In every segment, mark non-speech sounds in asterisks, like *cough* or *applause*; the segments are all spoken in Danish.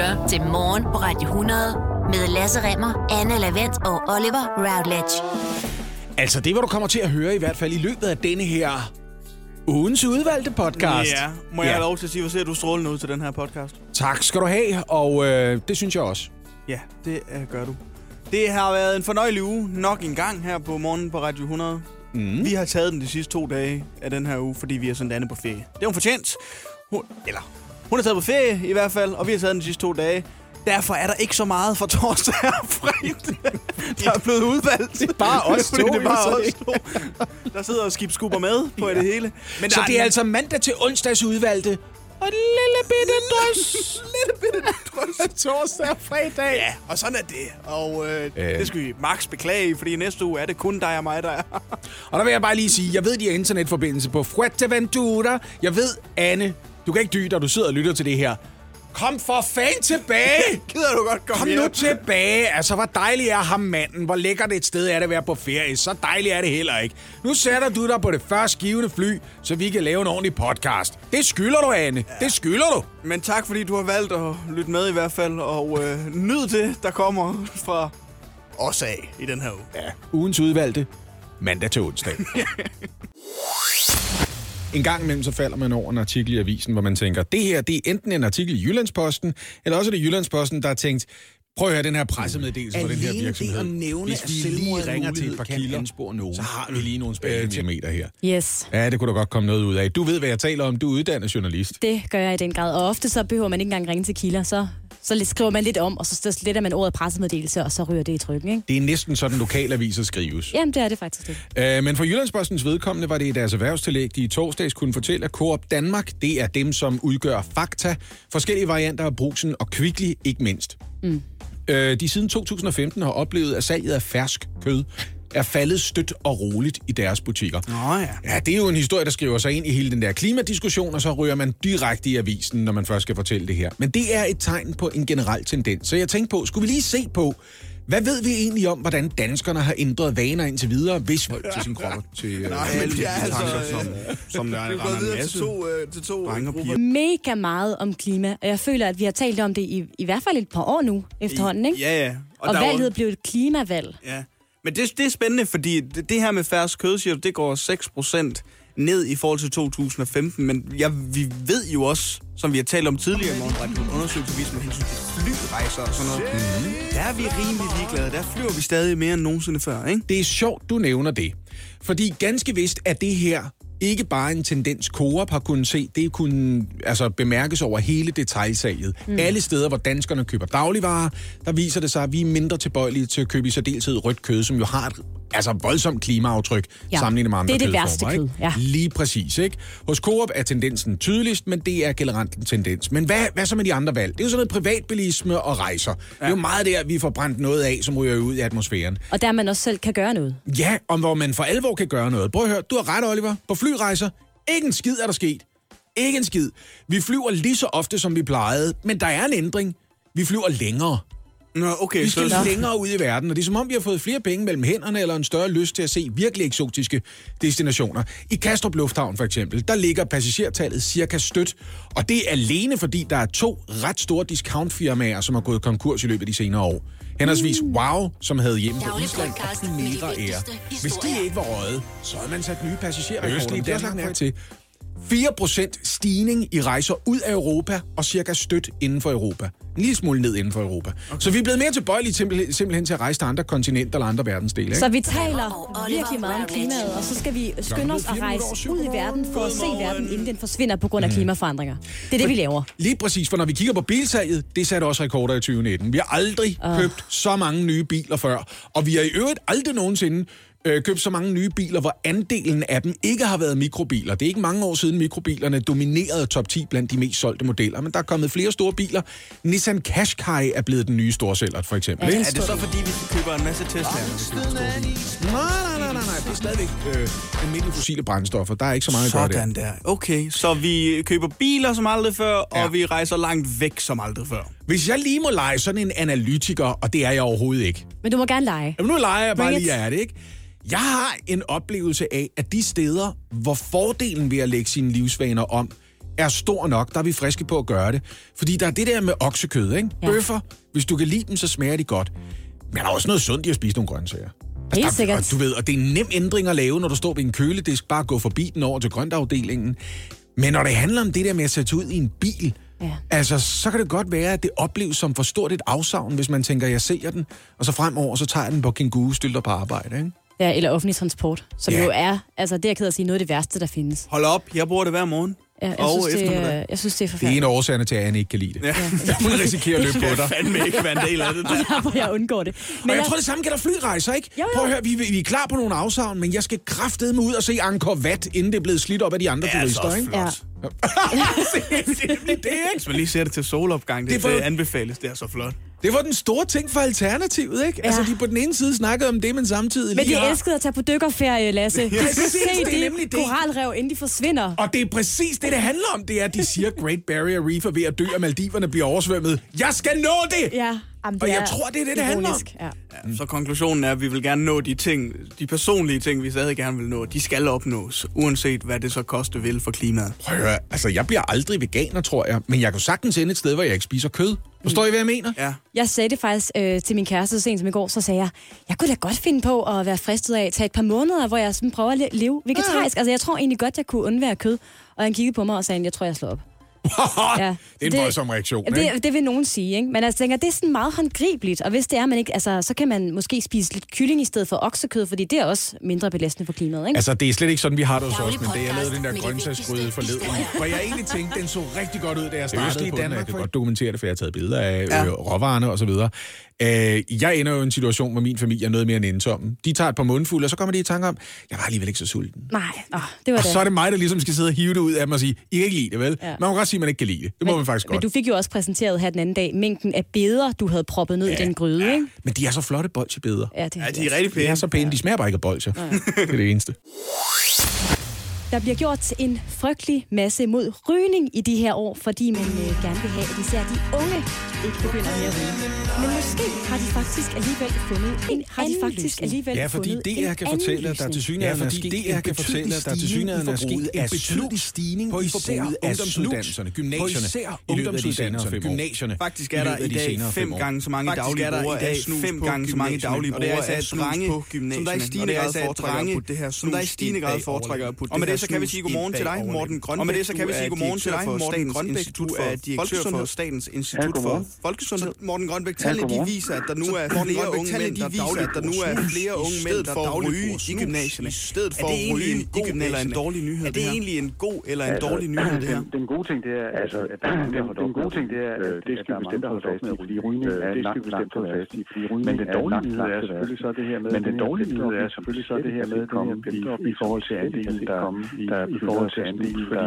lytter til Morgen på Radio 100 med Lasse Remmer, Anne Lavendt og Oliver Routledge. Altså, det var du kommer til at høre i hvert fald i løbet af denne her ugens udvalgte podcast. Ja, må jeg Ja. have lov til at sige, hvor ser du strålende ud til den her podcast? Tak skal du have, og øh, det synes jeg også. Ja, det øh, gør du. Det har været en fornøjelig uge nok en gang her på morgen på Radio 100. Mm. Vi har taget den de sidste to dage af den her uge, fordi vi har sendt Anne på ferie. Det er hun fortjent. Hun, eller, hun er taget på ferie i hvert fald, og vi har taget den de sidste to dage. Derfor er der ikke så meget for torsdag og fredag, der er blevet udvalgt. Det er bare os Fordi to, det er bare os to, der sidder og skibskubber med på ja. det hele. Men Så det er altså mandag til onsdags udvalgte, og en lille bitte drøs. lille bitte drøs. *laughs* Torsdag og fredag. Ja, og sådan er det. Og Øh. øh. det skal vi max beklage, fordi næste uge er det kun dig og mig, der er. Og der vil jeg bare lige sige, jeg ved, de har internetforbindelse på Fuerteventura. Jeg ved, Anne, du kan ikke dybe dig, du sidder og lytter til det her. Kom for fanden tilbage! *laughs* Gider du godt komme Kom hjem? nu tilbage. Altså, hvor dejlig er ham manden. Hvor lækkert et sted er det at være på ferie. Så dejligt er det heller ikke. Nu sætter du dig på det første givende fly, så vi kan lave en ordentlig podcast. Det skylder du, Anne. Ja. Det skylder du. Men tak, fordi du har valgt at lytte med i hvert fald, og øh, nyd det, der kommer fra os af i den her uge. Ja. Ugens udvalgte. Mandag til onsdag. *laughs* En gang imellem så falder man over en artikel i avisen, hvor man tænker, det her det er enten en artikel i Jyllandsposten, eller også er det Jyllandsposten, der har tænkt, prøv at høre den her pressemeddelelse for den her Alene det virksomhed. at nævne, Hvis at vi selvmord lige er ringer til et par kilder, nogen. så har vi lige nogle spændende her. Yes, Ja, det kunne da godt komme noget ud af. Du ved, hvad jeg taler om. Du er uddannet journalist. det gør jeg i den grad. Og ofte så behøver man ikke engang ringe til kilder, så, så skriver man lidt om, og så sletter man ordet pressemeddelelse, og så ryger det i trykken, ikke? Det er næsten sådan, lokalaviser skrives. Jamen, det er det faktisk det. Øh, men for Jyllandspostens vedkommende var det i deres erhvervstillæg, de i torsdags kunne fortælle, at Coop Danmark, det er dem, som udgør Fakta, forskellige varianter af brusen og Kvickly ikke mindst. Mm. Øh, de siden 2015 har oplevet, at salget af fersk kød er faldet stødt og roligt i deres butikker. Nå ja. Ja, det er jo en historie, der skriver sig ind i hele den der klimadiskussion, og så ryger man direkte i avisen, når man først skal fortælle det her. Men det er et tegn på en generel tendens. Så jeg tænkte på, skulle vi lige se på, hvad ved vi egentlig om, hvordan danskerne har ændret vaner indtil videre, hvis til sin krop til, øh, Nej, Alle men er altså... øh, som, som der er en videre til masse to, øh, til to grupper. Mega meget om klima, og jeg føler, at vi har talt om det i, i hvert fald et par år nu efterhånden, ikke? Ja, ja. Og, og valget er blevet et klimavalg. Ja. Men det, det er spændende, fordi det, det her med færre kød, siger du, det går 6% ned i forhold til 2015. Men ja, vi ved jo også, som vi har talt om tidligere i morgen, at en undersøgelse viser med hensyn til flyrejser og sådan noget. Mm-hmm. Der er vi rimelig ligeglade. Der flyver vi stadig mere end nogensinde før, ikke? Det er sjovt, du nævner det. Fordi ganske vist er det her ikke bare en tendens, Coop har kunnet se, det kunne altså, bemærkes over hele detaljsalget. Mm. Alle steder, hvor danskerne køber dagligvarer, der viser det sig, at vi er mindre tilbøjelige til at købe i særdeleshed rødt kød, som jo har et altså, voldsomt klimaaftryk Ja, sammenlignet med andre det er det værste kød, ja. Lige præcis, ikke? Hos Coop er tendensen tydeligst, men det er generelt en tendens. Men hvad, hvad så med de andre valg? Det er jo sådan noget privatbilisme og rejser. Ja. Det er jo meget der, vi får brændt noget af, som ryger ud i atmosfæren. Og der man også selv kan gøre noget. Ja, om hvor man for alvor kan gøre noget. Prøv at høre, du har ret, Oliver. På flyrejser, ikke en skid er der sket. Ikke en skid. Vi flyver lige så ofte, som vi plejede, men der er en ændring. Vi flyver længere. Nå, okay. Vi skal så, længere ud i verden, og det er som om, vi har fået flere penge mellem hænderne, eller en større lyst til at se virkelig eksotiske destinationer. I Kastrup Lufthavn for eksempel, der ligger passagertallet cirka stødt, og det er alene fordi, der er to ret store discountfirmaer, som har gået konkurs i løbet af de senere år. Henholdsvis Wow, som havde hjemme på Island, og Primera Air. Hvis de ikke var røget, så havde man sat nye passagerrekorder. Østlige er Danmark til. 4% stigning i rejser ud af Europa, og cirka stødt inden for Europa. En lille smule ned inden for Europa. Okay. Så vi er blevet mere tilbøjelige simpelthen, simpelthen til at rejse til andre kontinenter eller andre verdensdele. Ikke? Så vi taler virkelig meget om klimaet, og så skal vi skynde os at rejse ud i verden for at se verden, inden den forsvinder på grund af klimaforandringer. Det er det, vi laver. Lige præcis, for når vi kigger på bilsalget, det satte også rekorder i 2019. Vi har aldrig uh. købt så mange nye biler før, og vi har i øvrigt aldrig nogensinde øh, købt så mange nye biler, hvor andelen af dem ikke har været mikrobiler. Det er ikke mange år siden mikrobilerne dominerede top 10 blandt de mest solgte modeller, men der er kommet flere store biler. Nissan Qashqai er blevet den nye storsælger, for eksempel. Ja, er det så fordi, vi køber en masse Tesla? Nej, nej, nej, nej, nej. Det er stadigvæk øh, almindelige fossile brændstoffer. Der er ikke så meget at gøre der. Sådan der. Okay, så vi køber biler som aldrig før, Ja. og vi rejser langt væk som aldrig før. Hvis jeg lige må lege sådan en analytiker, og det er jeg overhovedet ikke, Men du må gerne lege. Jamen, nu leger jeg bare Bring lige it. af det, ikke? Jeg har en oplevelse af, at de steder, hvor fordelen ved at lægge sine livsvaner om, er stor nok, der er vi friske på at gøre det. Fordi der er det der med oksekød, ikke? Ja. Bøffer, hvis du kan lide dem, så smager de godt. Men der er også noget sundt i at spise nogle grøntsager. Helt der, sikkert. Og, du ved, og det er en nem ændring at lave, når du står ved en køledisk, bare gå forbi den over til grøntafdelingen. Men når det handler om det der med at sætte ud i en bil, Ja. altså, så kan det godt være, at det opleves som for stort et afsavn, hvis man tænker, jeg sælger den, og så fremover, så tager jeg den på kænguru stylter på arbejde, ikke? Ja, eller offentlig transport, som Ja. jo er, altså det er jeg ked at sige, noget af det værste, der findes. Hold op, jeg bruger det hver morgen. Ja, jeg, og synes, det, eftermiddag. er- jeg synes, det er Det er en forfærdeligt. af årsagerne til, at Anne ikke kan lide det. Ja. *laughs* Hun risikerer at løbe på dig. fandme ikke være en del af det *laughs* der. Derfor jeg undgår det. Men jeg tror, det samme gælder flyrejser, ikke? Jo, jo. Prøv at høre, vi, vi er klar på nogle afsavn, men jeg skal kraftedeme ud og se Angkor Wat, inden det er blevet slidt op af de andre er turister, ikke? Ja. flot. det er nemlig det, ikke? Hvis man lige ser det til solopgang, det, Det det, var- det anbefales. Det er så flot. Det var den store ting for Alternativet, ikke? Ja. Altså, de på den ene side snakkede om det, men samtidig Men lige de har... elskede at tage på dykkerferie, Lasse. De præcis, se det er nemlig det det. koralrev, inden de forsvinder. Og det er præcis det, det handler om. Det er, at de siger, Great Barrier Reef er ved at dø, og Maldiverne bliver oversvømmet. Jeg skal nå det! Ja, jamen, Og jeg tror, det er det, det handler om. Ja. Ja, så konklusionen er, at vi vil gerne nå de ting, de personlige ting, vi stadig gerne vil nå. De skal opnås, uanset hvad det så koste vil for klimaet. Prøv at høre, altså, jeg bliver aldrig veganer, tror jeg. Men jeg kan sagtens ende et sted, hvor jeg ikke spiser kød. Forstår I, hvad jeg mener? Ja. Jeg sagde det faktisk øh, til min kæreste så sent som i går, så sagde jeg, jeg kunne da godt finde på at være fristet af at tage et par måneder, hvor jeg sådan prøver at le- leve vegetarisk. Altså, jeg tror egentlig godt, jeg kunne undvære kød. Og han kiggede på mig og sagde, jeg tror, jeg slår op. *laughs* Ja, det er en det- voldsom reaktion, Jamen, ikke? det, det vil nogen sige, ikke? Men jeg tænker, det er sådan meget håndgribeligt, og hvis det er, man ikke, altså, så kan man måske spise lidt kylling i stedet for oksekød, fordi det er også mindre belastende for klimaet, ikke? Altså, det er slet ikke sådan, vi har det hos os, men det, jeg lavede den der det grøntsagsgryde forleden. Hvor jeg egentlig tænkte, den så rigtig godt ud, da jeg startede på den. Danmark, Jeg kan godt dokumentere det, for jeg har taget billeder af Ja. ja. råvarerne og så videre. Øh, jeg ender jo i en situation, hvor min familie er noget mere end ensomme. De tager et par mundfulde, og så kommer de i tanke om, jeg var alligevel ikke så sulten. Nej, åh, det var Og det. så er det mig, der ligesom skal sidde og hive det ud af dem og sige, I kan ikke lide det, vel? Ja. Ja. Man må godt sige, at man ikke kan lide det. Det må man faktisk Men godt. du fik jo også præsenteret her den anden dag mængden af beder, du havde proppet ned ja. i den gryde, ikke? Men de er så flotte bolsjebeder. Ja, det Ja, er de er rigtig De er pæne. så pæne, de smager bare ikke af bolsjer. *laughs* Det er det eneste. Der bliver gjort en frygtelig masse mod rygning i de her år, fordi man øh, gerne vil have, at især de unge ikke begynder med at ryge. Men måske har de faktisk alligevel fundet en har de faktisk alligevel Ja, fordi fundet DR en kan fortælle, at der til synligheden Ja, er fordi sket DR en kan fortælle, at der til synligheden er sket en betydelig stigning på i især ungdomsuddannelserne, gymnasierne, På især i løbet af de senere ungdomsuddannelserne, gymnasierne. Faktisk er der i dag fem gange så mange daglige er brugere dag af snus fem på gange så mange gymnasierne. daglige Og det er brugere altså af snus drenge, på som der i gymnasierne. stigende Og det er grad altså foretrækker at drenge, putte det her som der i stigende grad foretrækker at putte Og med det det så kan vi sige godmorgen til dig, Morten. Grønbæk. Og med det så kan vi sige er godmorgen til dig, Morten Grønbæk. Institut Du for er direktør for Folkesundhed. Statens Institut for. Folkesundhed. Morten Grønbæk, tallene de viser, at der nu er flere unge mænd, de der viser, dagligt at der nu er flere i unge mænd, stedet der dagligt ryge i gymnasierne. i stedet for Er det at egentlig ryge en i god eller en gymnasierne. dårlig nyhed, Er det det her? egentlig en god eller en dårlig nyhed, det her? Den, gode ting, det er, altså, at den, gode ting, det er, at det skal vi bestemt holde fast i, fordi rygning er det skal vi bestemt holde fast i, fordi rygning Men den dårlige nyhed er selvfølgelig så det her med, men den dårlige nyhed er selvfølgelig så det her med, at komme i, i forhold til andelen, der, der i forhold til andelen, der,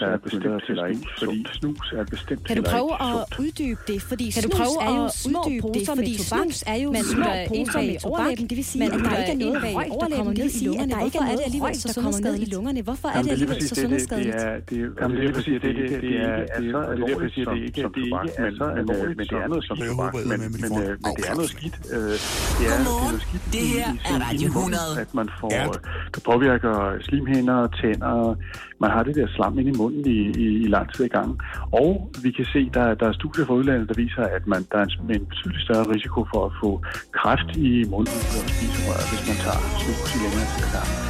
der er bestemt eller ikke, fordi snus er bestemt Kan du prøve at uddybe det? Fordi Kan du snus prøve er jo at små uddybe det? Fordi snus er jo man små poser med tobak. Det vil sige, men at der ikke er er noget røg, der kommer ned i i lungerne. Hvorfor er det alligevel så sundhedsskadeligt i lungerne? Hvorfor er det alligevel så sundhedsskadeligt? Det er, det er, jamen, det er præcis det, er, det er, er derfor, jeg siger, det er ikke, det er er så alvorligt, men det er noget som tobak, men, øh, det er noget skidt. øh, er, er Godmorgen. noget skidt Det i- her i er Radio indmund, 100. At man får, øh, det påvirker slimhinder, tænder, man har det der slam ind i munden i, i, i lang tid i gang. Og vi kan se, der, der er studier fra udlandet, der viser, at man, der er en, en betydelig større risiko for at få kræft i munden og spiserøret, hvis man tager snus i længere tid ad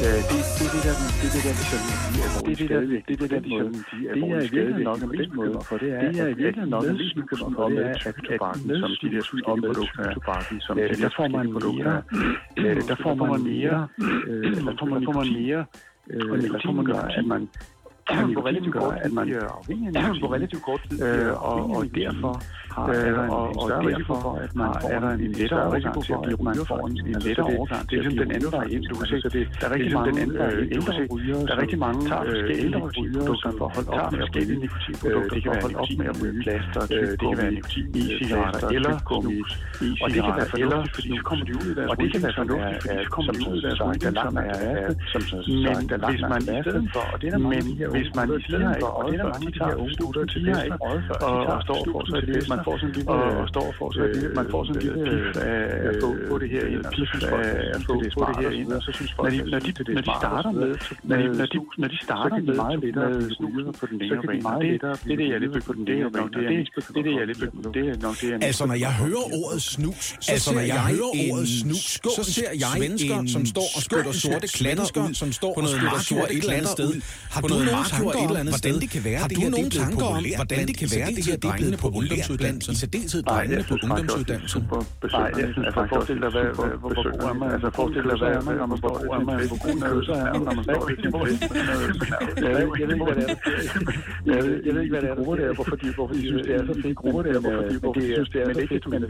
det, det, er det, der, det, er det, der, de de er det, er det, der, det, er det, der, de sådan, de er det er i virkeligheden nok den måde, for det er, det er i virkeligheden nok en mest bekymret for, det er, at, at som de der forskellige produkter er, tobakken, som øh, der får man der får man mere, der får man, får man mere, øh, får man *clears throat* gør, at man *clears throat* på relativt kort tid, at man på relativt kort tid, øh, og, og derfor har, er der en, og, og derfor for, at man får er der en lettere risiko for, at man får en, en lettere overgang til at blive den anden ind. Du kan se, det, der er rigtig mange ældre rygere, der er rigtig mange ældre rygere, som får holdt op med at ryge nikotinprodukter, det kan være op med at ryge. plaster, det kan være nikotin i cigaretter eller snus, og det kan være fornuftigt, fordi så kommer de ud i deres og det kan være fornuftigt, fordi så kommer de ud i deres rygning, som er som men hvis man i stedet for, og det er der mange af hvis man i stedet for, og det er der mange, de unge gutter til før, og, og står og får sig det, man får sådan en lille, og står og får sig det, man får sådan en lille pif af at få på det her ind, pif af at få på det her ind, og så synes folk, når de, når de, når de starter med, når de, når de, når de starter med meget lettere med snuser på den længere bane, det, det er det, jeg er lidt på den længere bane, det er det, jeg er lidt på det er nok det, jeg Altså, når jeg hører ordet snus, så altså, når jeg hører ordet snus, så ser jeg svensker, som står og spytter sorte klatter ud, som står og spytter sorte et eller andet sted. Har du nogen tanker om, hvordan det kan være, det her det er blevet populært? Hvordan det kan være, det her det er blevet på ungdomsuddannelsen? I særdeleshed drengene på ungdomsuddannelsen. Nej, jeg synes, altså forestil dig, hvad, hvor god er man, altså forestil dig, hvad, når man står er man, hvor god er man, når man står i en fest. Jeg ved ikke, hvad det er, jeg ved, ikke, hvad det er, der, hvorfor de, hvorfor de synes, det er så fedt grupper der, hvorfor de, hvorfor de synes, det er så fedt, men,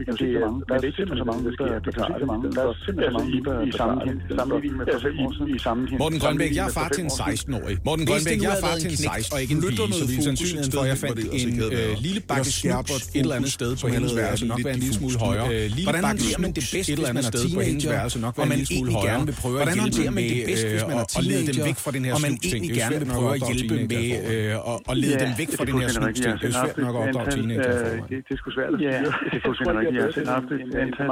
vi kan se så mange, der er simpelthen så mange, der der tager så mange, der er simpelthen så mange, der i sammenligning med for fem år siden, i sammenligning. Morten Grønbæk, jeg er far til en 16-årig. Morten Grønbæk, jeg er far til en 16 og ikke en pige, så vi sandsynligheden for, at jeg fandt en lille bakke et eller andet sted på hendes værelse, nok være en lille smule højere. Hvordan håndterer man det bedst, et eller andet sted på hendes værelse, nok være en lille smule højere? Gerne vil prøve at hjælpe man det bedst, hvis man er teenager, dem væk fra den her og man egentlig gerne vil prøve at hjælpe med at lede dem væk fra den her snus Det er svært nok at opdrage teenager Det er sgu svært at styre. Det er fuldstændig rigtigt. Jeg har selv haft et antal,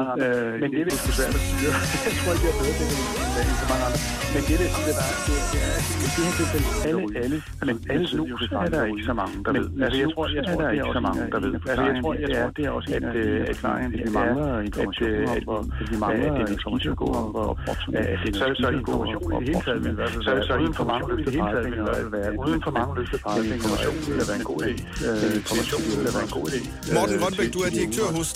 men det er sgu svært at styre. Jeg tror ikke, jeg er bedre til det end så mange andre. Men det, der siger, der er, det er, her tilfælde, alle, alle, men alle snus er der ikke så mange, der ved. Altså, jeg tror, jeg tror, der er ikke så mange, der ved. Altså, jeg tror, jeg tror, det er også en af erfaringen, at vi mangler information om, at vi mangler information om, hvor så er det så information i det hele taget, men så så uden for mange løfte pegefinger, uden for mange løfte pegefinger, information vil være en god idé. Information vil være en god idé. Morten Grønbæk, du er direktør hos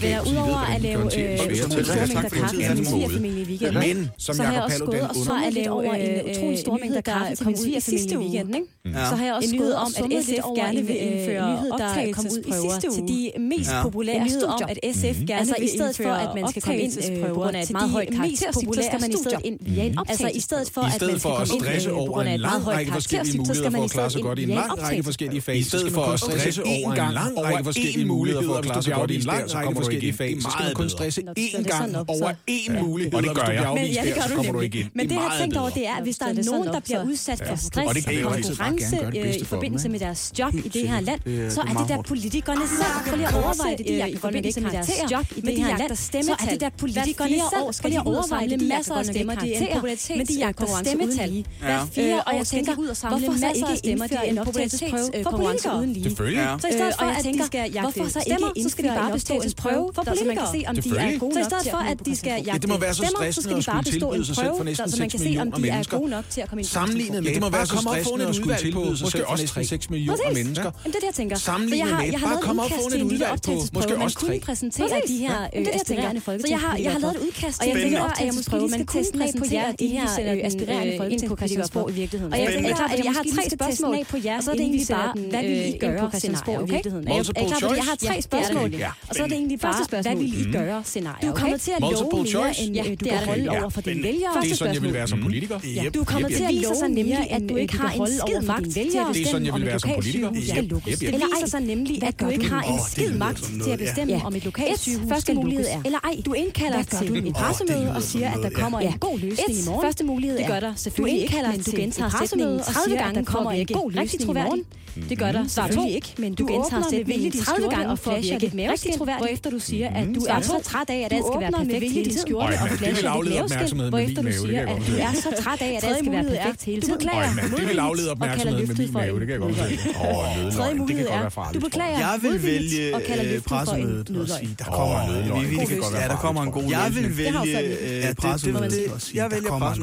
Vil jeg udover at lave øh, store mængder kaffe til min svigerfamilie i weekenden, Men, som så har jeg også gået og så at lave over en utrolig stor mængde kaffe til min svigerfamilie i weekenden, ikke? Så har jeg også gået om, at SF gerne vil indføre optagelsesprøver til de mest populære studier. at SF gerne altså i stedet for, at man skal komme ind på grund af et meget højt karaktersnit, så skal man i stedet ind via en optagelse. Altså i stedet for, at man skal komme ind på grund af et meget højt karaktersnit, så skal man i stedet ind via en optagelse. I stedet for at stresse over en lang række forskellige muligheder for at klare sig godt i en lang række forskellige fag, så skal du kun stresse én gang over én mulighed, og det gør jeg. Men, ja, det gør så du kommer du ikke ind. Men det, jeg har tænkt over, bedre. det er, at hvis der er nogen, der bliver udsat for stress og konkurrence øh, bedste i for forbindelse med deres job i det her land, er- så er det der politikerne selv. Prøv lige at overveje det, øh, i forbindelse med deres job i det her land, så er det der politikerne selv. Prøv lige at overveje det, masser af stemmer, det er en popularitets men de jagter stemmetal. Hver fire år skal de ud og samle masser af stemmer, det er en popularitetskonkurrence uden lige. Selvfølgelig. Så i stedet for, at de skal jagte stemmer, så skal de bare bestå en prøve, så man kan se, om de er gode nok til at komme ind på Ja, jagte det må være så stemmer, så skal stressende de at bare bestå en for prøve, næsten så man kan 6 se, om de er gode nok til at komme ind på Sammenlignet med det må være så og stressende at skulle tilbyde sig måske selv for også næsten 3. 6 millioner mennesker. Jamen, det er det, jeg tænker. Sammenlignet For jeg har, med, jeg har bare lavet kom og få udkast et til en lille udvalg på, optagelsesprøve, måske man også kunne tre. præsentere Præcis. de her Ja, øh, er jeg aspirerende tænker. Så jeg har, jeg lavet et udkast til en lille optagelsesprøve, man kunne præsentere de her øh, aspirerende ind på Christiansborg i virkeligheden. Og jeg tænker, at jeg har tre spørgsmål, på jer, og så er det egentlig bare, hvad vil I gøre på Christiansborg i virkeligheden? Er jeg klar? Jeg har tre spørgsmål, og så er det egentlig bare, hvad vil I gøre scenarie? Du kommer til at love mere, choice? end øh, du kan holde over for dine vælgere. Det er sådan, jeg vil være som politiker. Ja, du kommer til at vise sig nemlig, at du ikke har en skid magt til at Det er sådan, bestemme, jeg om vil et være som politiker. lokalsygehus skal lukkes. Det viser sig nemlig, at du ikke har en skid magt til at bestemme, om et lokalsygehus første skal mulighed lukkes er, eller ej. Du indkalder til et pressemøde og siger, at der kommer en god løsning i morgen. Første mulighed Det er, gør der du selvfølgelig ikke, indkalder men du til gentager et sætningen pressemøde og 30 siger, at gange der kommer at en god løsning i morgen. Det gør der selvfølgelig ikke, men du gentager sætningen vilje din 30 skjorte gange og for at flasher virke dit rigtig troværdig. Du siger, at du er er så træt af, at alt skal være perfekt hele din tiden. skjorte Og og flasher det vil aflede opmærksomheden med min du mave, det siger, kan jeg at godt du er så træt af, at alt skal være er, perfekt hele du tiden. beklager Øj, mand, det vil aflede opmærksomheden med min mave, det kan jeg godt en. Åh, Tredje nødløgn, det mulighed er, du beklager Jeg vil vælge øh, en pressemødet og nødløgn. sige, der kommer noget. nødløgn, Ja, der kommer en god Jeg vil vælge pressemødet det- og sige, Jeg der vælger kommer God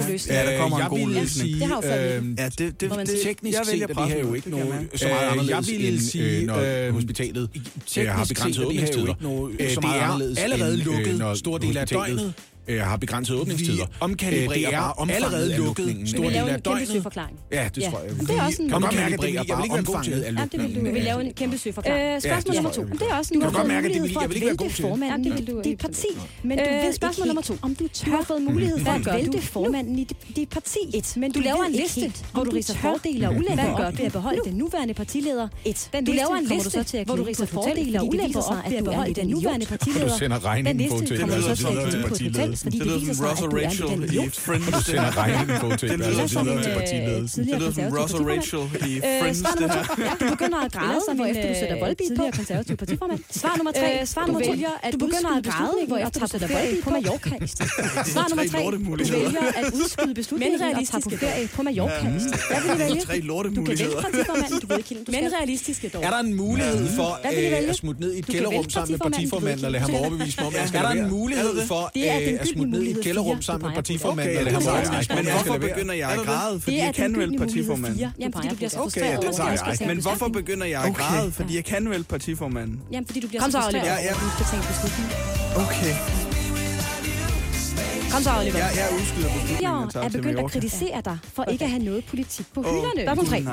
løsning. Ja, der kommer en god løsning. Ja, det, det, man det. Teknisk set er det her jo ikke noget så meget anderledes jeg end, sige, når øh, hospitalet øh, har begrænset set er det åbningstider. ikke noget, Øh, så det meget er anderledes allerede øh, lukket når store dele af døgnet. Øh, har begrænset åbningstider. Vi omkalibrerer Øh, det er bare allerede lukket lukningen. Vi dele lave af en døgnet. søforklaring. Ja, det Ja. tror jeg. Det er også en- Vi du at omkalibrerer bare god omfanget af Ja, det vil du. lukningen. Vi vil lave en kæmpe søforklaring. Øh, spørgsmål nummer to. det er også Du at det mulighed for jeg at vil ikke være vælte god formanden i du dit parti. Men du Øh, ved spørgsmål ikke nummer to. Om du Du tør har fået mulighed for at vælte du formanden i dit, parti. Et. Men du, Du laver ved en liste, hvor du du tør. fordele og ulemper op du ved at beholde den nuværende partileder. Et. Den Du liste laver en kommer du liste, så til Friends, fordi det, det viser sig, Rachel er lidt i Friends. Det lyder som partiledelsen. Øh, Rachel i øh, Friends, det her. Ja, du begynder at *laughs* græde, efter du øh, sætter boldbit på. Tidligere. *laughs* Svar nummer tre. Svar nummer to. Du begynder at græde, hvor efter du sætter boldbit på Mallorca. *laughs* Svar nummer tre. Du vælger at udskyde beslutningen og tager på ferie på Mallorca. Hvad vil du vælge? Tre lortemuligheder. Du kan vælge partiformanden, du ved ikke dog. Er der en mulighed for at smutte ned i et kælderrum sammen med partiformanden og lade ham overbevise mig om, at jeg skal? Er der en mulighed for, det er smutt ned i et kælderrum sammen med partiformanden. Okay, okay. Ja, det men hvorfor begynder jeg at græde, fordi jeg kan vælge partiformanden? Jamen, fordi du bliver så okay, det tager jeg. Men hvorfor begynder jeg at græde, fordi jeg kan vælge partiformanden? Jamen, fordi du bliver så frustreret. Kom så, Oliver. Okay. Kom så, Oliver. Jeg, jeg udskyder beslutningen. Vælgere er begyndt at kritisere dig for ikke at have noget politik på hylderne. Spørgsmål 3.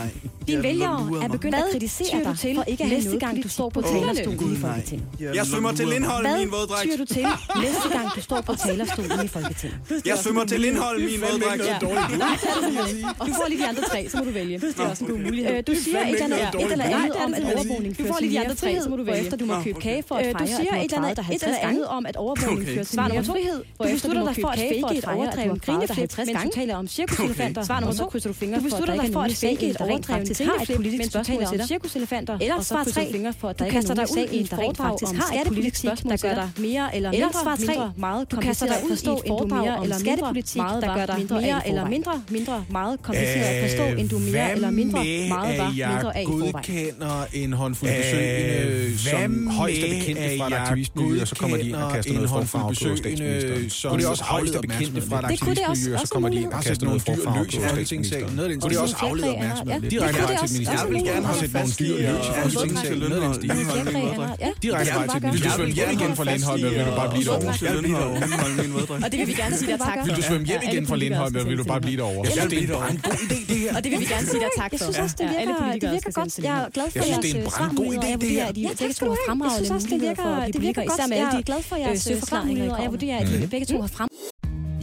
Din vælgere er begyndt at kritisere dig for ikke at have *laughs* næste gang, du står på talerstolen i Folketinget. Jeg svømmer til Lindholm min en våddragt. Hvad du til næste gang, du står på talerstolen i Folketinget? Jeg svømmer til Lindholm min i en våddragt. Du får lige de andre tre, så må du vælge. Øh, det er også en god mulighed. Du siger et eller andet om, at overvågning fører til mere frihed, så må du vælge. Efter du må købe kage for at øh, fejre, at du har klaret om, at overvågning fører til mere frihed, hvorefter du må købe for at fake et overdrevet grineflip, mens du taler om cirkuselefanter. Svar nummer 2. Krydser du fingre du beslutter dig for at fake et overdrevet grineflip, mens du taler om cirkuselefanter. Eller svar 3. Du kaster dig ud i et foredrag om skattepolitik, der gør dig mere eller mindre meget Du kaster dig ud i et foredrag om skattepolitik, der gør dig mere eller mindre mindre meget kompliceret at øh, forstå, end du mere eller mindre meget var mindre af i godkender en håndfuld besøgende, som højst er bekendte fra et aktivistby, og så kommer de ind og kaster noget form for afgørende besøg, Som, og det er også højeste bekendte fra et aktivistmiljø, så kommer de og kaster nogle dyr løs i Folketingssalen. Noget af den kunne det også aflede opmærksomhed. Direkte vej til ministeriet. Jeg vil gerne have sætte nogle dyr løs i Folketingssalen. Noget af den stil. Direkte vej til Vil du svømme hjem igen fra Lindholm, eller vil du bare blive derovre? Og det vil vi gerne sige dig tak for. Vil du svømme hjem igen fra Lindholm, eller vil du bare blive derovre? Jeg det er en god idé, det her. Og det vil vi gerne sige dig tak for. Jeg synes også, det virker, det virker godt. Jeg er glad for jeres svar. god idé, det her. Ja, tak skal du have. Jeg synes også, det virker, det virker godt. Jeg er glad for jeres søforklaringer, og jeg vurderer, at I begge to har frem.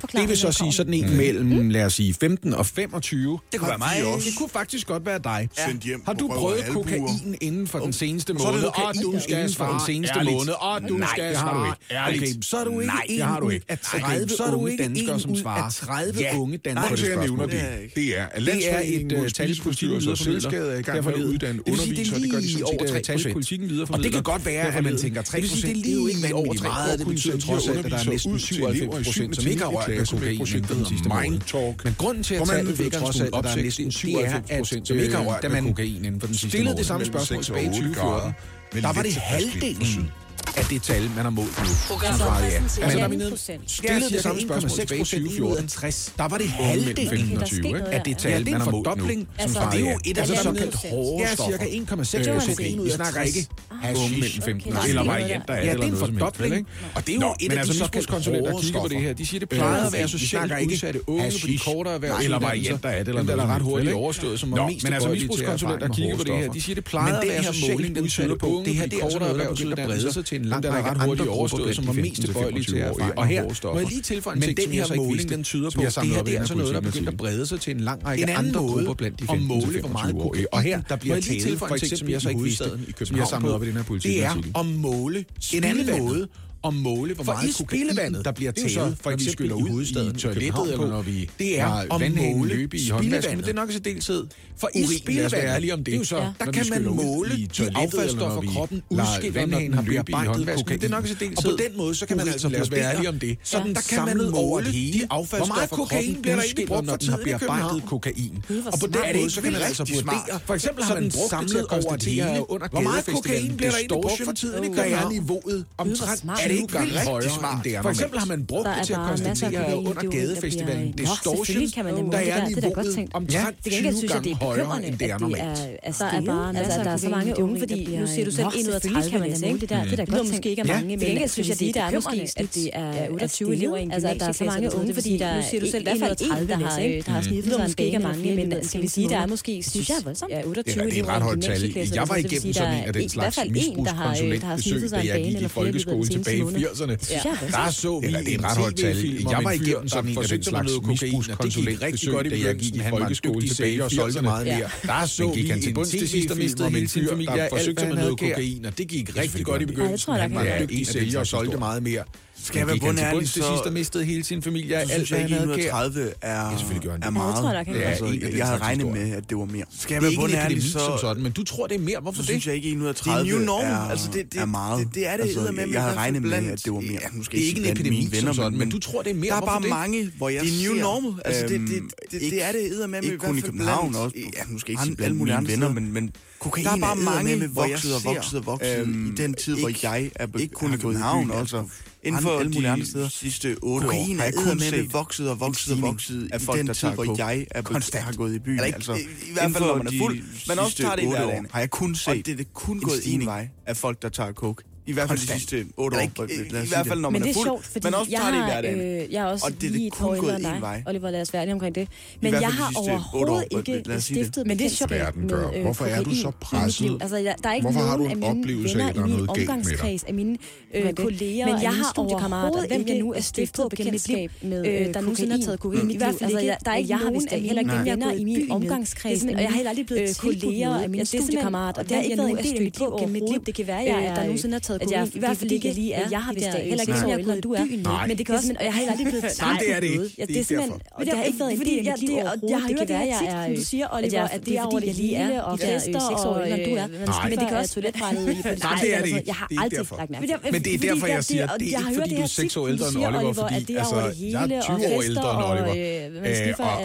forklare. Det vil så sige sådan en mm. mellem, lad os sige, 15 og 25. Det kunne være mig også. Det kunne faktisk godt være dig. Ja. Sendt hjem Har du prøvet kokain inden for den seneste måned? Og du skal for den seneste måned. Og du skal svare. Okay, så er du ikke Nej, det har du ikke. Af 30 så er du ikke danskere, som svarer. 30 ja. unge danskere, der spørger. Det, det er, at det er et uh, øh, tal, politikken selskabet er i gang med at uddanne undervisere. Det gør de sådan over 3 tal, videreformidler. Og det kan godt være, at man tænker 3 procent. Det er jo ikke over 30. Det betyder trods alt, at der er næsten 97 procent, som ikke har rørt ja, som kokain, projektet Talk. Men grunden til, at tallet ligger trods alt, at der er næsten 97 procent, som ikke har øh, rørt da man kokain inden for den sidste stillede det samme spørgsmål tilbage i 2014, der var det halvdelen af det tal, man har målt nu. Programmet er. Altså, man stillede det samme spørgsmål tilbage i 2014. Der var det halvdelen af det tal, man har målt nu. Som altså, det er jo et af de altså, såkaldt hårde stoffer. Ja, cirka 1,6 procent. Øh, vi altså, snakker ikke ah. unge mellem 15 eller varianter af det. Ja, det er en. Og det er jo et af de såkaldt hårde stoffer. der kigger på det her, de siger, det øh, plejer at være socialt udsatte unge på de kortere erhverv. Eller varianter af det. Eller noget ret hurtigt overstået, som er mest men altså misbrugskonsulenter kigger på det her, de siger, det plejer at være socialt udsatte på det her, det er altså noget, der en lang række andre hurtigt overstået, som var mest tilbøjelige til at Og her må jeg lige tilføje en ting, som jeg så ikke den tyder på, det her det er altså noget, der begynder at brede sig til en lang række andre grupper blandt de 15-25-årige. Og her der bliver tale, for eksempel som jeg så ikke vidste, som jeg samlede op i den her politik. Det er at måle en anden måde at måle, hvor for meget kokain, der bliver tævet, for eksempel i hovedstaden i toilettet, eller når vi det er at måle løbe i spildevandet. Men det er nok i særdeleshed. For i spildevandet, om det. det er jo altså så, ja. der kan man måle de affaldsstoffer, kroppen udskiller, når den bliver banket vask. Det er nok i særdeleshed. Og på den måde, så kan man altså lad os være ærlige om det. Så der kan man måle de affaldsstoffer, kroppen udskiller, når den har bearbejdet kokain. Og på den måde, så kan man altså vurdere, for eksempel har man brugt det til at konstatere, hvor meget kokain bliver der egentlig brugt for tiden i København. Hvad er niveauet omtrent det ikke gange rigtig højere, smart. Det er For eksempel har man brugt det til at konstatere under gadefestivalen distortion, der er niveauet omtrent 20 gange højere, end det er normalt. Altså, er bare altså, der er så mange unge, fordi nu ser du selv 31 kan man nemlig, det der, det der godt måske ikke er mange, men jeg synes, at det er måske, at det er 28 elever i en Altså, der er så mange unge, fordi der nu siger du selv, i hvert fald en, der har, der har sniffet sig en bække mange, men skal vi sige, der er måske, synes jeg, voldsomt. Ja, 28 elever i en Det er ret højt tal. Jeg var igennem sådan en af den slags misbrugskonsulentbesøg, da jeg gik i folkeskolen tilbage i 80'erne. Ja. Der så vi Eller, det er ret højt tal. Jeg var igennem sådan en af den slags misbrugskonsulentbesøg, da jeg gik i folkeskole tilbage og solgte meget mere. Der så vi en tv-film om en fyr, der forsøgte med noget kokain, og det gik rigtig godt i begyndelsen. Han var en dygtig sælger og solgte meget mere. Skal jeg være bundærlig, så... Til sidst og mistede hele sin familie. Så synes alt, jeg ikke, 130 er, ja, selvfølgelig gør han det. er meget. Jeg, tror, der kan ja, altså, altså jeg, jeg havde regnet med, at det var mere. Skal jeg være bundærlig, så... Som sådan, men du tror, det er mere. Hvorfor så det? synes jeg ikke, 130 det er, new norm. er, altså, det, det, er meget. Det, det er det altså, med, jeg havde regnet med, at det var mere. Ja, måske det er ikke en epidemi venner, som sådan, men du tror, det er mere. Der er bare mange, hvor jeg Det er new normal. Altså, det øhm, er det med. Ikke kun i København også. Ja, nu ikke blandt mine venner, men kokain der er bare mange, hvor jeg ser, vokset og vokset øhm, i den tid, hvor jeg er be- ikke kun i København også inden for alle mulige andre steder. sidste otte Kokain år, har jeg kun set vokset og vokset og vokset af folk, i den tid, hvor jeg er konstant har gået i byen. Ikke, altså, I, hvert fald, når man er fuld, men også tager det i hverdagen. Har jeg kun set og det er det kun gået en vej af folk, der tager coke. I hvert fald Konstant. de sidste otte år. Ikke, i, I hvert fald, når man men er fuld. Sjovt, fordi men også jeg tager har. Øh, jeg er også og det, det lige kun et gået en vej. Oliver, lad os være omkring det. Men jeg har overhovedet ikke stiftet men det er sjovt. Med, øh, Hvorfor er du så presset? Altså, der er ikke Hvorfor har du en oplevelse af, at der er noget galt med dig? af mine øh, kolleger men jeg har overhovedet hvem jeg nu er stiftet bekendtskab med der nu har taget kokain. I hvert fald ikke. Altså, der er ikke nogen af heller ikke venner i min omgangskreds. Og jeg har heller aldrig blevet øh, kolleger af mine studiekammerater. Det har ikke været en del af mit liv. Det kan være, jeg der nogensinde har taget at jeg i hvert fald ikke lige er. Jeg har vist de heller ikke sådan, jeg kunne, du er. Nej. Men det kan også, og jeg har heller aldrig blevet Nej, det er det ikke. Ja, det er simpelthen, og det har ikke været en del af mit liv overhovedet. Jeg har hørt det her tit, som du siger, Oliver, at det er over det hele, og fester, og du er. Men det kan også toiletbrættet i på det Nej, det er det ikke. Jeg har aldrig lagt mærke Men det er derfor, jeg siger, det er ikke, fordi du er 6 år ældre end Oliver, fordi jeg er 20 år ældre end Oliver.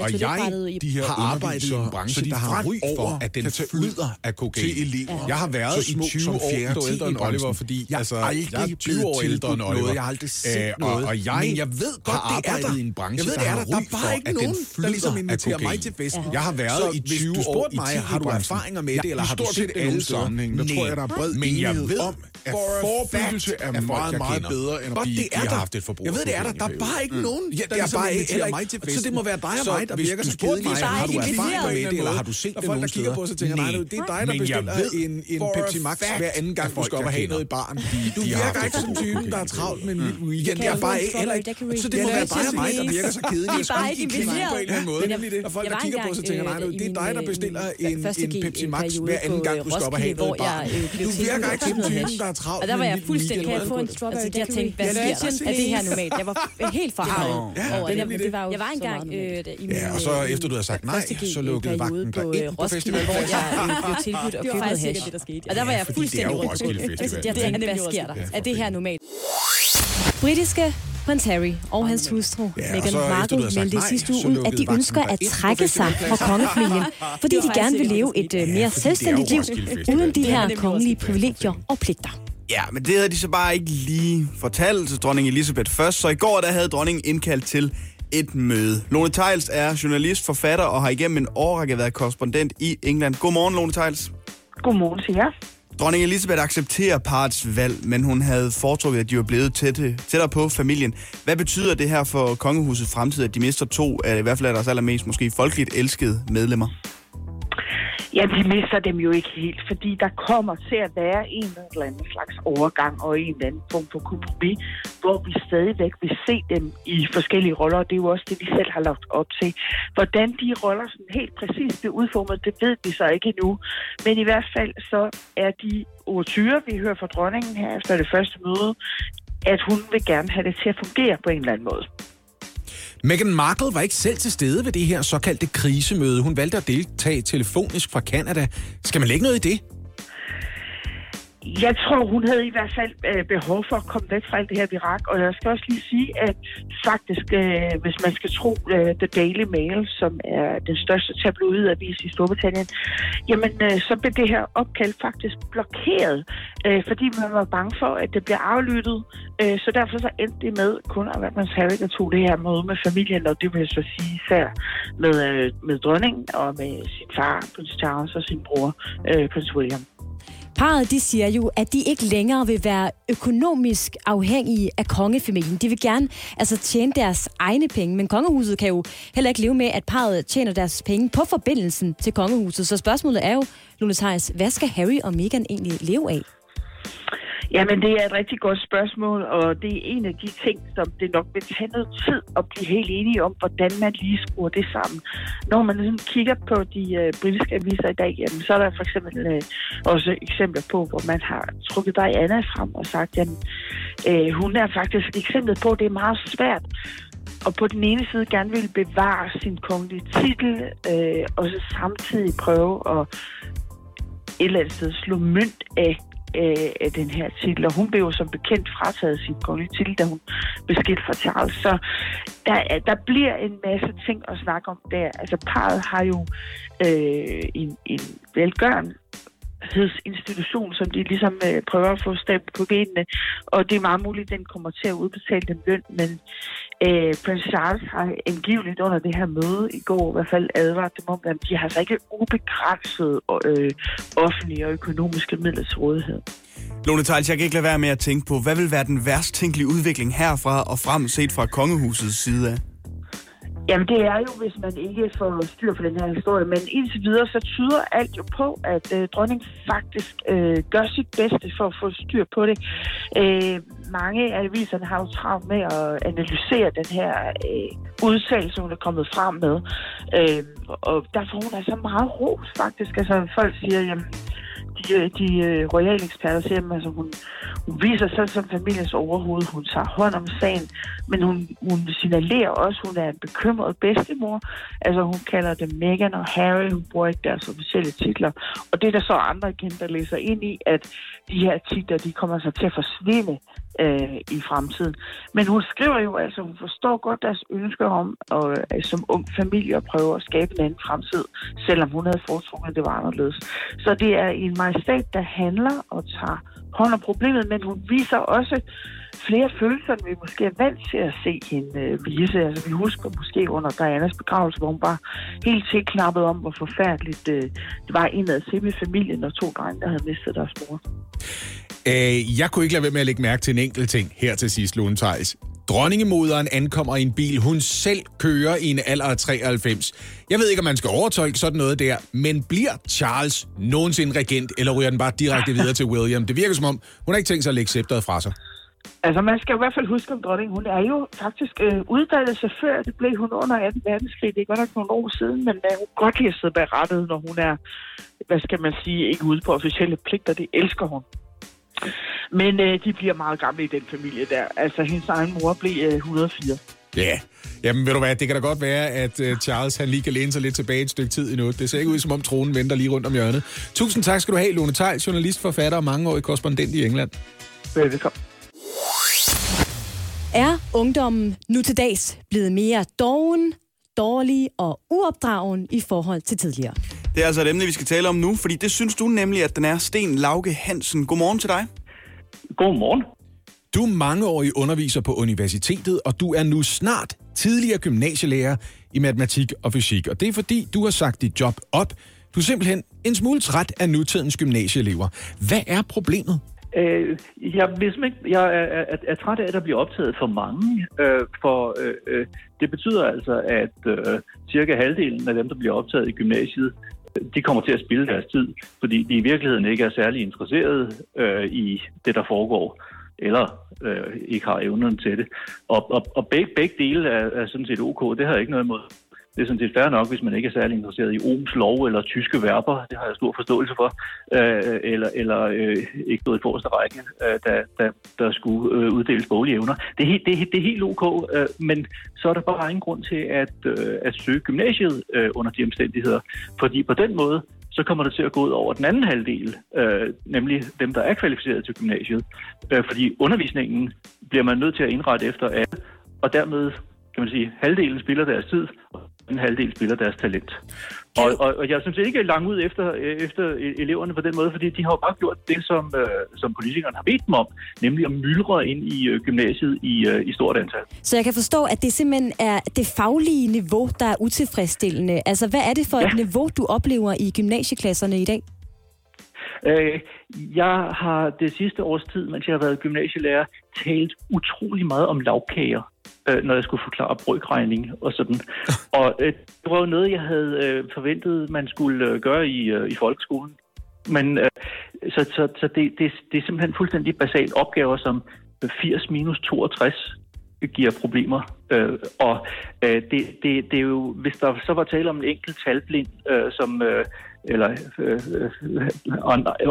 Og jeg, de her arbejdet i en branche, der har ry for, at den flyder af kokain. Jeg har været i 20 år, du er ældre end Oliver, fordi fordi jeg altså, aldrig jeg er 20 år ældre. Noget. Jeg har aldrig set øh, og, noget. Og jeg men jeg ved godt, har det er der. i en branche, jeg ved, det er der. Der er bare ikke mm. nogen, der ligesom inviterer mig til festen. Jeg har været i 20 år i mig, har du erfaringer med det, eller har du set det alle sammenhæng? Der tror jeg, der er bred men jeg ved, om, at forebyggelse er meget, meget bedre, end at blive, har haft et forbrug. Jeg ved, det er der. Der er bare ikke nogen, der ligesom inviterer mig til festen. Så det må være dig og mig, der virker så kedelig. Har du erfaringer med det, eller har du set det nogen steder? Der folk, der kigger på, så tænker nej, det er dig, der bestiller en Pepsi Max hver anden gang, du skal op og have noget i bar barn. De, du de virker ikke som typen, der er travlt med mit weekend. Det er bare ikke, heller ikke. Så det må være bare mig, der virker så kedelig. Jeg skal ikke kigge på en eller anden måde. Og folk, der kigger på, så tænker, nej, det er dig, der bestiller en, en Pepsi Max hver anden gang, du skal op og have noget barn. Du virker ikke som typen, der er travlt Og der var jeg fuldstændig, altså, kan jeg få en strawberry? Altså, jeg tænkte, hvad sker der? Er det her normalt? Jeg var helt forarvet over det. Jeg var engang øh, i min... Ja, og så øh, efter du havde sagt nej, så lukkede vagten dig ind på festivalen. Hvor jeg blev tilbudt og købet hash. Og der var jeg fuldstændig rundt. Det er jo Roskilde Festival er hvad sker der? Ja, er det her normalt? Britiske Prince Harry og hans hustru, ja, Meghan Markle, meldte sidste uge ud, at de ønsker at trække sig fra kongefamilien, fordi de gerne vil leve et øh, ja, mere selvstændigt liv, uden de her kongelige privilegier og pligter. Ja, men det havde de så bare ikke lige fortalt til dronning Elisabeth først, så i går der havde dronningen indkaldt til et møde. Lone Tejls er journalist, forfatter og har igennem en årrække været korrespondent i England. Godmorgen, Lone Tejls. Godmorgen til jer. Dronning Elisabeth accepterer parets valg, men hun havde foretrukket, at de var blevet tætte, tættere på familien. Hvad betyder det her for kongehusets fremtid, at de mister to af i hvert fald af deres allermest måske folkeligt elskede medlemmer? Ja, vi mister dem jo ikke helt, fordi der kommer til at være en eller anden slags overgang og en eller anden form for kompromis, hvor vi stadigvæk vil se dem i forskellige roller, og det er jo også det, vi selv har lagt op til. Hvordan de roller sådan helt præcis bliver udformet, det ved vi så ikke endnu. Men i hvert fald så er de overtyre, vi hører fra dronningen her efter det første møde, at hun vil gerne have det til at fungere på en eller anden måde. Meghan Markle var ikke selv til stede ved det her såkaldte krisemøde. Hun valgte at deltage telefonisk fra Kanada. Skal man lægge noget i det? Jeg tror, hun havde i hvert fald øh, behov for at komme væk fra alt det her virak. Og jeg skal også lige sige, at faktisk, øh, hvis man skal tro øh, The Daily Mail, som er den største tabloidavis i Storbritannien, jamen øh, så blev det her opkald faktisk blokeret, øh, fordi man var bange for, at det blev aflyttet. Øh, så derfor så endte det med kun at være prins Harry, der tog det her møde med familien, og det vil jeg så sige især med, øh, med dronningen og med sin far, prins Charles, og sin bror, øh, prins William. Parret de siger jo, at de ikke længere vil være økonomisk afhængige af kongefamilien. De vil gerne altså, tjene deres egne penge, men kongehuset kan jo heller ikke leve med, at parret tjener deres penge på forbindelsen til kongehuset. Så spørgsmålet er jo, Lunes hvad skal Harry og Meghan egentlig leve af? Jamen, det er et rigtig godt spørgsmål, og det er en af de ting, som det nok vil tage noget tid at blive helt enige om, hvordan man lige skruer det sammen. Når man ligesom kigger på de øh, britiske aviser i dag, jamen, så er der for eksempel øh, også eksempler på, hvor man har trukket Diana frem og sagt, at øh, hun er faktisk et eksempel på, at det er meget svært og på den ene side gerne vil bevare sin kongelige titel, øh, og så samtidig prøve at et eller andet sted slå mønt af øh, af den her titel. Og hun blev jo som bekendt frataget sin kongelige titel, da hun blev skilt fra Charles. Så der, der bliver en masse ting at snakke om der. Altså parret har jo øh, en, en velgørende institution, som de ligesom øh, prøver at få stemt på benene. Og det er meget muligt, at den kommer til at udbetale den løn, men øh, Prince Charles har angiveligt under det her møde i går i hvert fald advaret dem om, at de har altså ikke ubegrænset øh, offentlige og økonomiske midler til rådighed. Lone Tejls, jeg kan ikke lade være med at tænke på, hvad vil være den værst tænkelige udvikling herfra og frem set fra kongehusets side af? Jamen det er jo, hvis man ikke får styr på den her historie, men indtil videre så tyder alt jo på, at øh, dronningen faktisk øh, gør sit bedste for at få styr på det. Øh, mange af aviserne har jo travlt med at analysere den her øh, udtalelse, hun er kommet frem med. Øh, og der får hun altså meget ros faktisk. Altså folk siger, jamen de, øh, de øh, royale eksperter siger, at altså, hun, hun viser sig som familiens overhoved. Hun tager hånd om sagen, men hun, hun signalerer også, at hun er en bekymret bedstemor. Altså hun kalder dem Meghan og Harry. Hun bruger ikke deres officielle titler. Og det er der så andre igen, der læser ind i, at de her titler, de kommer så til at forsvinde øh, i fremtiden. Men hun skriver jo altså, hun forstår godt deres ønsker om at, øh, som ung familie at prøve at skabe en anden fremtid, selvom hun havde foretrukket, at det var anderledes. Så det er en majestat, der handler og tager hånd om problemet, men hun viser også flere følelser, end vi måske er vant til at se hende øh, vise. Altså, vi husker måske under Dianas begravelse, hvor hun bare helt tilknappet om, hvor forfærdeligt øh, det var indad til med familien og to drenge, der havde mistet deres mor. Øh, jeg kunne ikke lade være med at lægge mærke til en enkelt ting her til sidst, Lone Theis. Dronningemoderen ankommer i en bil, hun selv kører i en alder af 93. Jeg ved ikke, om man skal overtolke sådan noget der, men bliver Charles nogensinde regent, eller ryger den bare direkte videre til William? Det virker som om, hun har ikke tænkt sig at lægge scepteret fra sig. Altså, man skal i hvert fald huske om dronningen. Hun er jo faktisk øh, uddannet chauffør. Det blev hun under 18. verdenskrig. Det er godt nok nogle år siden, men øh, hun kan godt lide at sidde bag rattet, når hun er, hvad skal man sige, ikke ude på officielle pligter. Det elsker hun. Men øh, de bliver meget gamle i den familie der. Altså, hendes egen mor blev øh, 104. Ja, yeah. jamen ved du hvad, det kan da godt være, at uh, Charles han lige kan læne sig lidt tilbage et stykke tid endnu. Det ser ikke ud, som om tronen venter lige rundt om hjørnet. Tusind tak skal du have, Lone Theil, journalist, forfatter og mangeårig korrespondent i England. Velkommen. Er ungdommen nu til dags blevet mere doven, dårlig og uopdragen i forhold til tidligere? Det er altså et emne, vi skal tale om nu, fordi det synes du nemlig, at den er Sten Lauke Hansen. Godmorgen til dig. Godmorgen. Du er mangeårig underviser på universitetet, og du er nu snart tidligere gymnasielærer i matematik og fysik. Og det er fordi, du har sagt dit job op. Du er simpelthen en smule træt af nutidens gymnasieelever. Hvad er problemet? Øh, jeg, hvis ikke, jeg er, er, er træt af, at der bliver optaget for mange, øh, for øh, øh, det betyder altså, at øh, cirka halvdelen af dem, der bliver optaget i gymnasiet, øh, de kommer til at spille deres tid, fordi de i virkeligheden ikke er særlig interesserede øh, i det, der foregår, eller øh, ikke har evnen til det. Og, og, og begge, begge dele er, er sådan set ok, det har jeg ikke noget imod. Det er sådan set fair nok, hvis man ikke er særlig interesseret i Ohms lov eller tyske verber. Det har jeg stor forståelse for. Øh, eller eller øh, ikke noget i forreste række, øh, der, der, der skulle øh, uddeles boglige evner. Det er, helt, det, er, det er helt ok, øh, men så er der bare ingen grund til at, øh, at søge gymnasiet øh, under de omstændigheder. Fordi på den måde, så kommer det til at gå ud over den anden halvdel, øh, nemlig dem, der er kvalificeret til gymnasiet. Øh, fordi undervisningen bliver man nødt til at indrette efter alle, og dermed kan man sige, halvdelen spiller deres tid, og den halvdel spiller deres talent. Og, og, og jeg synes ikke langt ud efter, øh, efter eleverne på den måde, fordi de har jo bare gjort det, som, øh, som politikerne har bedt dem om, nemlig at myldre ind i øh, gymnasiet i, øh, i stort antal. Så jeg kan forstå, at det simpelthen er det faglige niveau, der er utilfredsstillende. Altså, hvad er det for ja. et niveau, du oplever i gymnasieklasserne i dag? Øh, jeg har det sidste års tid, mens jeg har været gymnasielærer, talt utrolig meget om lavkager øh, når jeg skulle forklare brøkregning og sådan. *laughs* Og øh, det var jo noget, jeg havde øh, forventet, man skulle øh, gøre i, øh, i folkeskolen. Men øh, så, så, så det, det, det er simpelthen fuldstændig basalt opgaver, som 80 minus 62 giver problemer. Øh, og øh, det, det, det er jo, hvis der så var tale om en enkelt talblind, øh, som øh, eller øh, øh,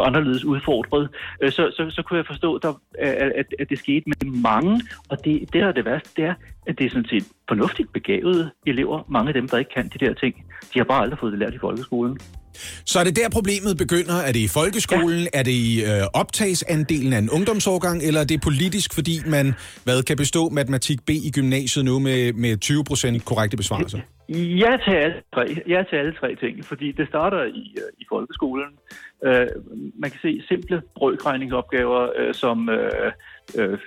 anderledes udfordret, øh, så, så, så kunne jeg forstå, der, at, at det skete med mange. Og det, det der er det værste, det er, at det er sådan set fornuftigt begavede elever. Mange af dem, der ikke kan de der ting, de har bare aldrig fået det lært i folkeskolen. Så er det der problemet begynder? Er det i folkeskolen? Ja. Er det i øh, optagsandelen af en ungdomsårgang? Eller er det politisk, fordi man hvad, kan bestå matematik B i gymnasiet nu med, med 20 procent korrekte besvarelser? Ja til, alle tre, ja til alle tre ting, fordi det starter i, uh, i folkeskolen. Uh, man kan se simple brøkregningsopgaver, uh, som uh, uh,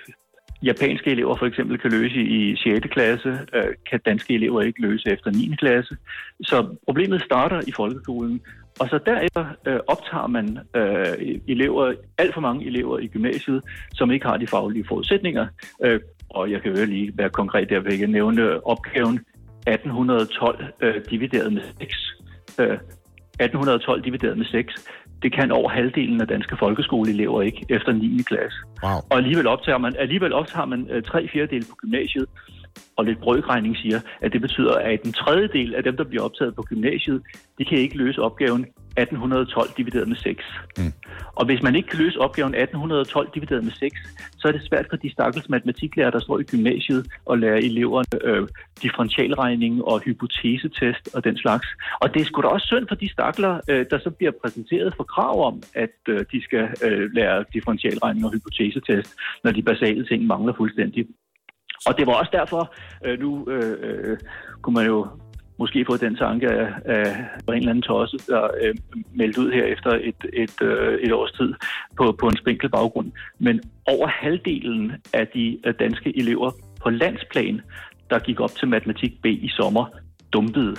japanske elever for eksempel kan løse i 6. klasse, øh, kan danske elever ikke løse efter 9. klasse. Så problemet starter i folkeskolen, og så derefter øh, optager man uh, elever, alt for mange elever i gymnasiet, som ikke har de faglige forudsætninger. Uh, og jeg kan jo lige være konkret der, vil jeg nævne opgaven 1812 øh, divideret med 6. Øh, 1812 divideret med 6, det kan over halvdelen af danske folkeskoleelever ikke efter 9. klasse. Wow. Og alligevel optager man, alligevel optager man øh, tre fjerdedele på gymnasiet, og lidt brøkregning siger, at det betyder, at en tredjedel af dem, der bliver optaget på gymnasiet, de kan ikke løse opgaven 1812 divideret med 6. Mm. Og hvis man ikke kan løse opgaven 1812 divideret med 6, så er det svært for de stakkels matematiklærer, der står i gymnasiet og lærer eleverne øh, differentialregning og hypotesetest og den slags. Og det er sgu da også synd for de stakler, øh, der så bliver præsenteret for krav om, at øh, de skal øh, lære differentialregning og hypotesetest, når de basale ting mangler fuldstændig. Og det var også derfor, øh, nu øh, øh, kunne man jo måske få den tanke af, af en eller anden tosse, der øh, meldte ud her efter et, et, øh, et års tid på, på en spinkel baggrund. Men over halvdelen af de af danske elever på landsplan, der gik op til matematik B i sommer, dumpede.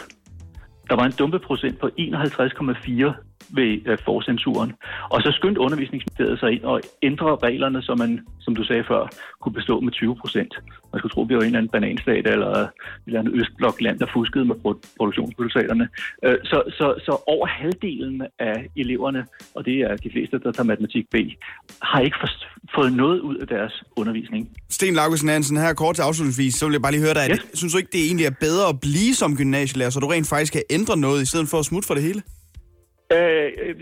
Der var en dumpeprocent på 51,4 ved øh, forcensuren. Og så skyndte undervisningsministeriet sig ind og ændre reglerne, så man, som du sagde før, kunne bestå med 20 procent. Man skulle tro, at vi var en eller anden bananstat eller et eller andet østblokland, der fuskede med produktionsresultaterne. Øh, så, så, så over halvdelen af eleverne, og det er de fleste, der tager matematik B, har ikke fået noget ud af deres undervisning. Sten Laugesen Hansen, her kort til afslutningsvis, så vil jeg bare lige høre dig, at synes du ikke, det egentlig er bedre at blive som gymnasielærer, så du rent faktisk kan ændre noget, i stedet for at smutte for det hele? Øh, øh,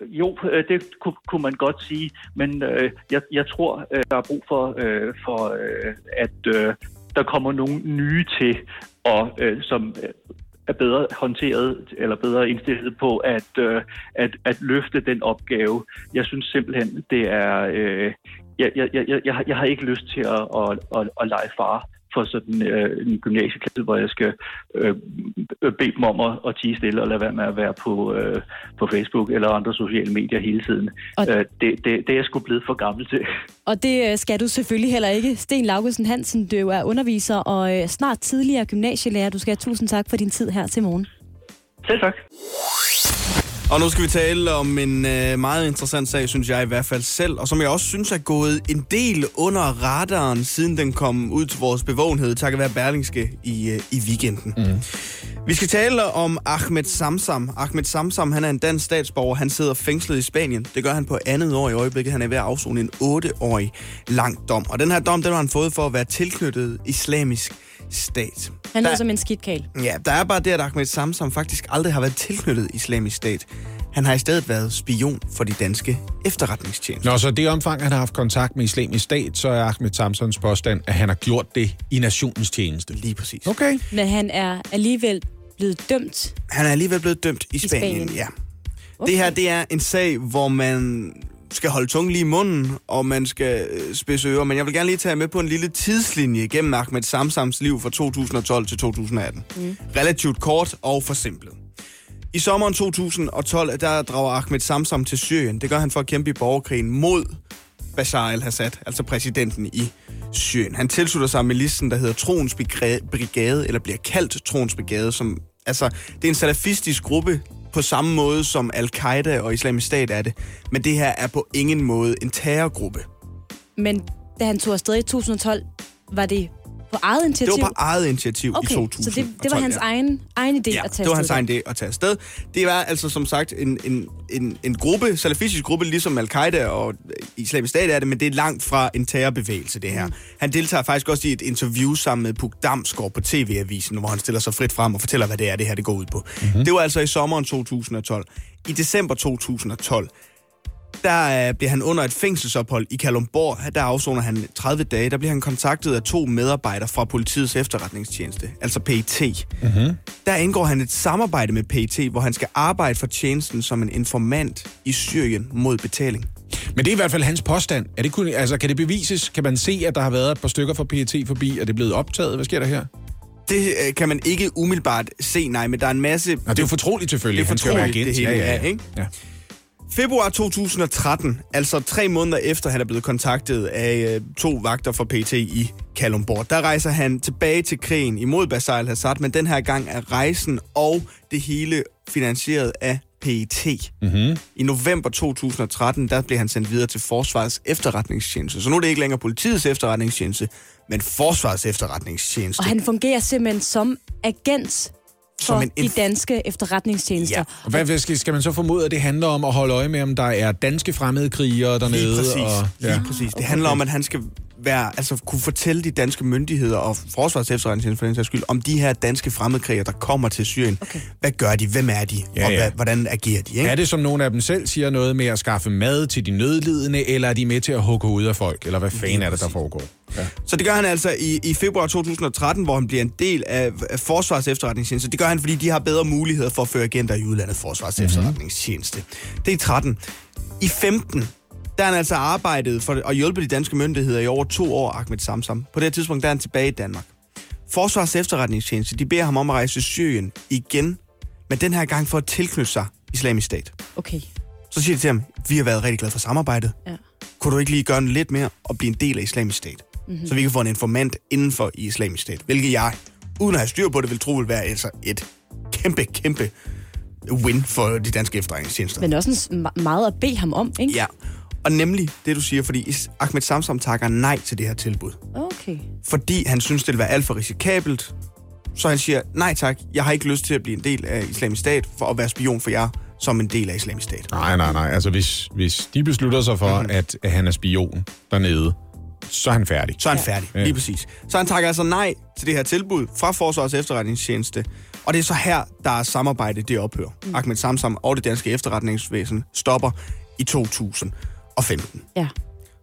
jo, øh, det kunne, kunne man godt sige, men øh, jeg, jeg tror, øh, der er brug for, øh, for øh, at øh, der kommer nogle nye til, og øh, som er bedre håndteret eller bedre indstillet på at, øh, at, at løfte den opgave. Jeg synes simpelthen, det er... Øh, jeg, jeg, jeg, jeg, jeg har ikke lyst til at, at, at, at lege far for sådan øh, en gymnasieklasse, hvor jeg skal øh, bede dem om at, at tige stille og lade være med at være på, øh, på Facebook eller andre sociale medier hele tiden. Og øh, det, det, det er jeg sgu blevet for gammel til. Og det øh, skal du selvfølgelig heller ikke. Sten Laugesen Hansen, du er underviser og øh, snart tidligere gymnasielærer. Du skal have tusind tak for din tid her til morgen. Selv tak. Og nu skal vi tale om en øh, meget interessant sag, synes jeg i hvert fald selv, og som jeg også synes er gået en del under radaren, siden den kom ud til vores bevågenhed, takket være Berlingske i, øh, i weekenden. Mm. Vi skal tale om Ahmed Samsam. Ahmed Samsam, han er en dansk statsborger. Han sidder fængslet i Spanien. Det gør han på andet år i øjeblikket. Han er ved at afzone en 8-årig lang dom. Og den her dom, den har han fået for at være tilknyttet islamisk stat. Han lyder som en skidtkal. Ja, der er bare det, at Ahmed Samsam faktisk aldrig har været tilknyttet islamisk stat. Han har i stedet været spion for de danske efterretningstjenester. Nå, så det omfang, han har haft kontakt med islamisk stat, så er Ahmed Samsons påstand, at han har gjort det i nationens tjeneste. Lige præcis. Okay. Men han er alligevel blevet dømt. Han er alligevel blevet dømt i, I Spanien, Spanien, ja. Okay. Det her, det er en sag, hvor man skal holde tungen lige i munden, og man skal øh, spidse ører. Men jeg vil gerne lige tage med på en lille tidslinje gennem Ahmed Samsams liv fra 2012 til 2018. Mm. Relativt kort og forsimplet. I sommeren 2012, der drager Ahmed Samsam til Syrien. Det gør han for at kæmpe i borgerkrigen mod Bashar al-Assad, altså præsidenten i Syrien. Han tilslutter sig milisen, der hedder Troens Brigade, eller bliver kaldt Troens Brigade, som altså, det er en salafistisk gruppe, på samme måde som Al-Qaida og Islamisk Stat er det. Men det her er på ingen måde en terrorgruppe. Men da han tog afsted i 2012, var det på eget initiativ? Det var på eget initiativ okay, i 2012. så det, det var hans ja. egen, egen idé ja, at tage det var hans egen idé at tage afsted. Det var altså som sagt en, en, en, en gruppe, salafistisk gruppe, ligesom Al-Qaida og Islamisk Stat er det, men det er langt fra en terrorbevægelse, det her. Mm. Han deltager faktisk også i et interview sammen med Puk Damsgaard på TV-avisen, hvor han stiller sig frit frem og fortæller, hvad det er, det her det går ud på. Mm-hmm. Det var altså i sommeren 2012. I december 2012, der øh, bliver han under et fængselsophold i Kalumborg. Der afsoner han 30 dage. Der bliver han kontaktet af to medarbejdere fra politiets efterretningstjeneste, altså PET. Mm-hmm. Der indgår han et samarbejde med PET, hvor han skal arbejde for tjenesten som en informant i Syrien mod betaling. Men det er i hvert fald hans påstand. Er det kun, altså, kan det bevises? Kan man se, at der har været et par stykker fra PET forbi? Er det blevet optaget? Hvad sker der her? Det øh, kan man ikke umiddelbart se, nej, men der er en masse... Nå, det er jo fortroligt selvfølgelig. Det er fortroligt, det hele ja, ja, ja. ikke? Ja. Februar 2013, altså tre måneder efter han er blevet kontaktet af øh, to vagter fra PT i Kalumborg, der rejser han tilbage til krigen imod Bashar al-Assad, men den her gang er rejsen og det hele finansieret af PET. Mm-hmm. I november 2013, der blev han sendt videre til Forsvarets efterretningstjeneste. Så nu er det ikke længere politiets efterretningstjeneste, men Forsvarets efterretningstjeneste. Og han fungerer simpelthen som agent for en, de danske efterretningstjenester. Ja. Og hvad, skal, skal man så formode, at det handler om at holde øje med, om der er danske fremmede krigere dernede? Lige præcis. Og, ja. Lige præcis. Det handler om, at han skal være, altså kunne fortælle de danske myndigheder og forsvars efterretningstjeneste for den sags skyld, om de her danske fremmedkrigere, der kommer til Syrien. Okay. Hvad gør de? Hvem er de? Ja, og hvad, hvordan agerer de? Ikke? Er det, som nogle af dem selv siger, noget med at skaffe mad til de nødlidende, eller er de med til at hugge ud af folk? Eller hvad fanden er det, der foregår? Ja. Så det gør han altså i, i februar 2013, hvor han bliver en del af, af Forsvars efterretningstjeneste. Det gør han, fordi de har bedre muligheder for at føre agenter i udlandet Forsvars mm-hmm. efterretningstjeneste. Det er 13. I 15, der har han altså arbejdet for at hjælpe de danske myndigheder i over to år, Ahmed Samsam. På det tidspunkt der er han tilbage i Danmark. Forsvars efterretningstjeneste, de beder ham om at rejse til Syrien igen, men den her gang for at tilknytte sig islamisk stat. Okay. Så siger de til ham, vi har været rigtig glade for samarbejdet. Ja. Kunne du ikke lige gøre lidt mere og blive en del af islamisk stat? Mm-hmm. Så vi kan få en informant inden for i islamisk stat. Hvilket jeg, uden at have styr på det, vil tro vil være altså et kæmpe, kæmpe win for de danske efterretningstjenester. Men også en meget at bede ham om, ikke? Ja, og nemlig det, du siger, fordi Ahmed Samsam takker nej til det her tilbud. Okay. Fordi han synes, det vil være alt for risikabelt. Så han siger, nej tak, jeg har ikke lyst til at blive en del af islamisk stat for at være spion for jer som en del af islamisk stat. Nej, nej, nej. Altså, hvis, hvis de beslutter sig for, mm-hmm. at, at han er spion dernede, så er han færdig. Så er han færdig, ja. lige præcis. Så han takker altså nej til det her tilbud fra Forsvars efterretningstjeneste. Og det er så her, der er samarbejde, det ophører. Mm. Ahmed Samsam og det danske efterretningsvæsen stopper i 2000 2015. Ja.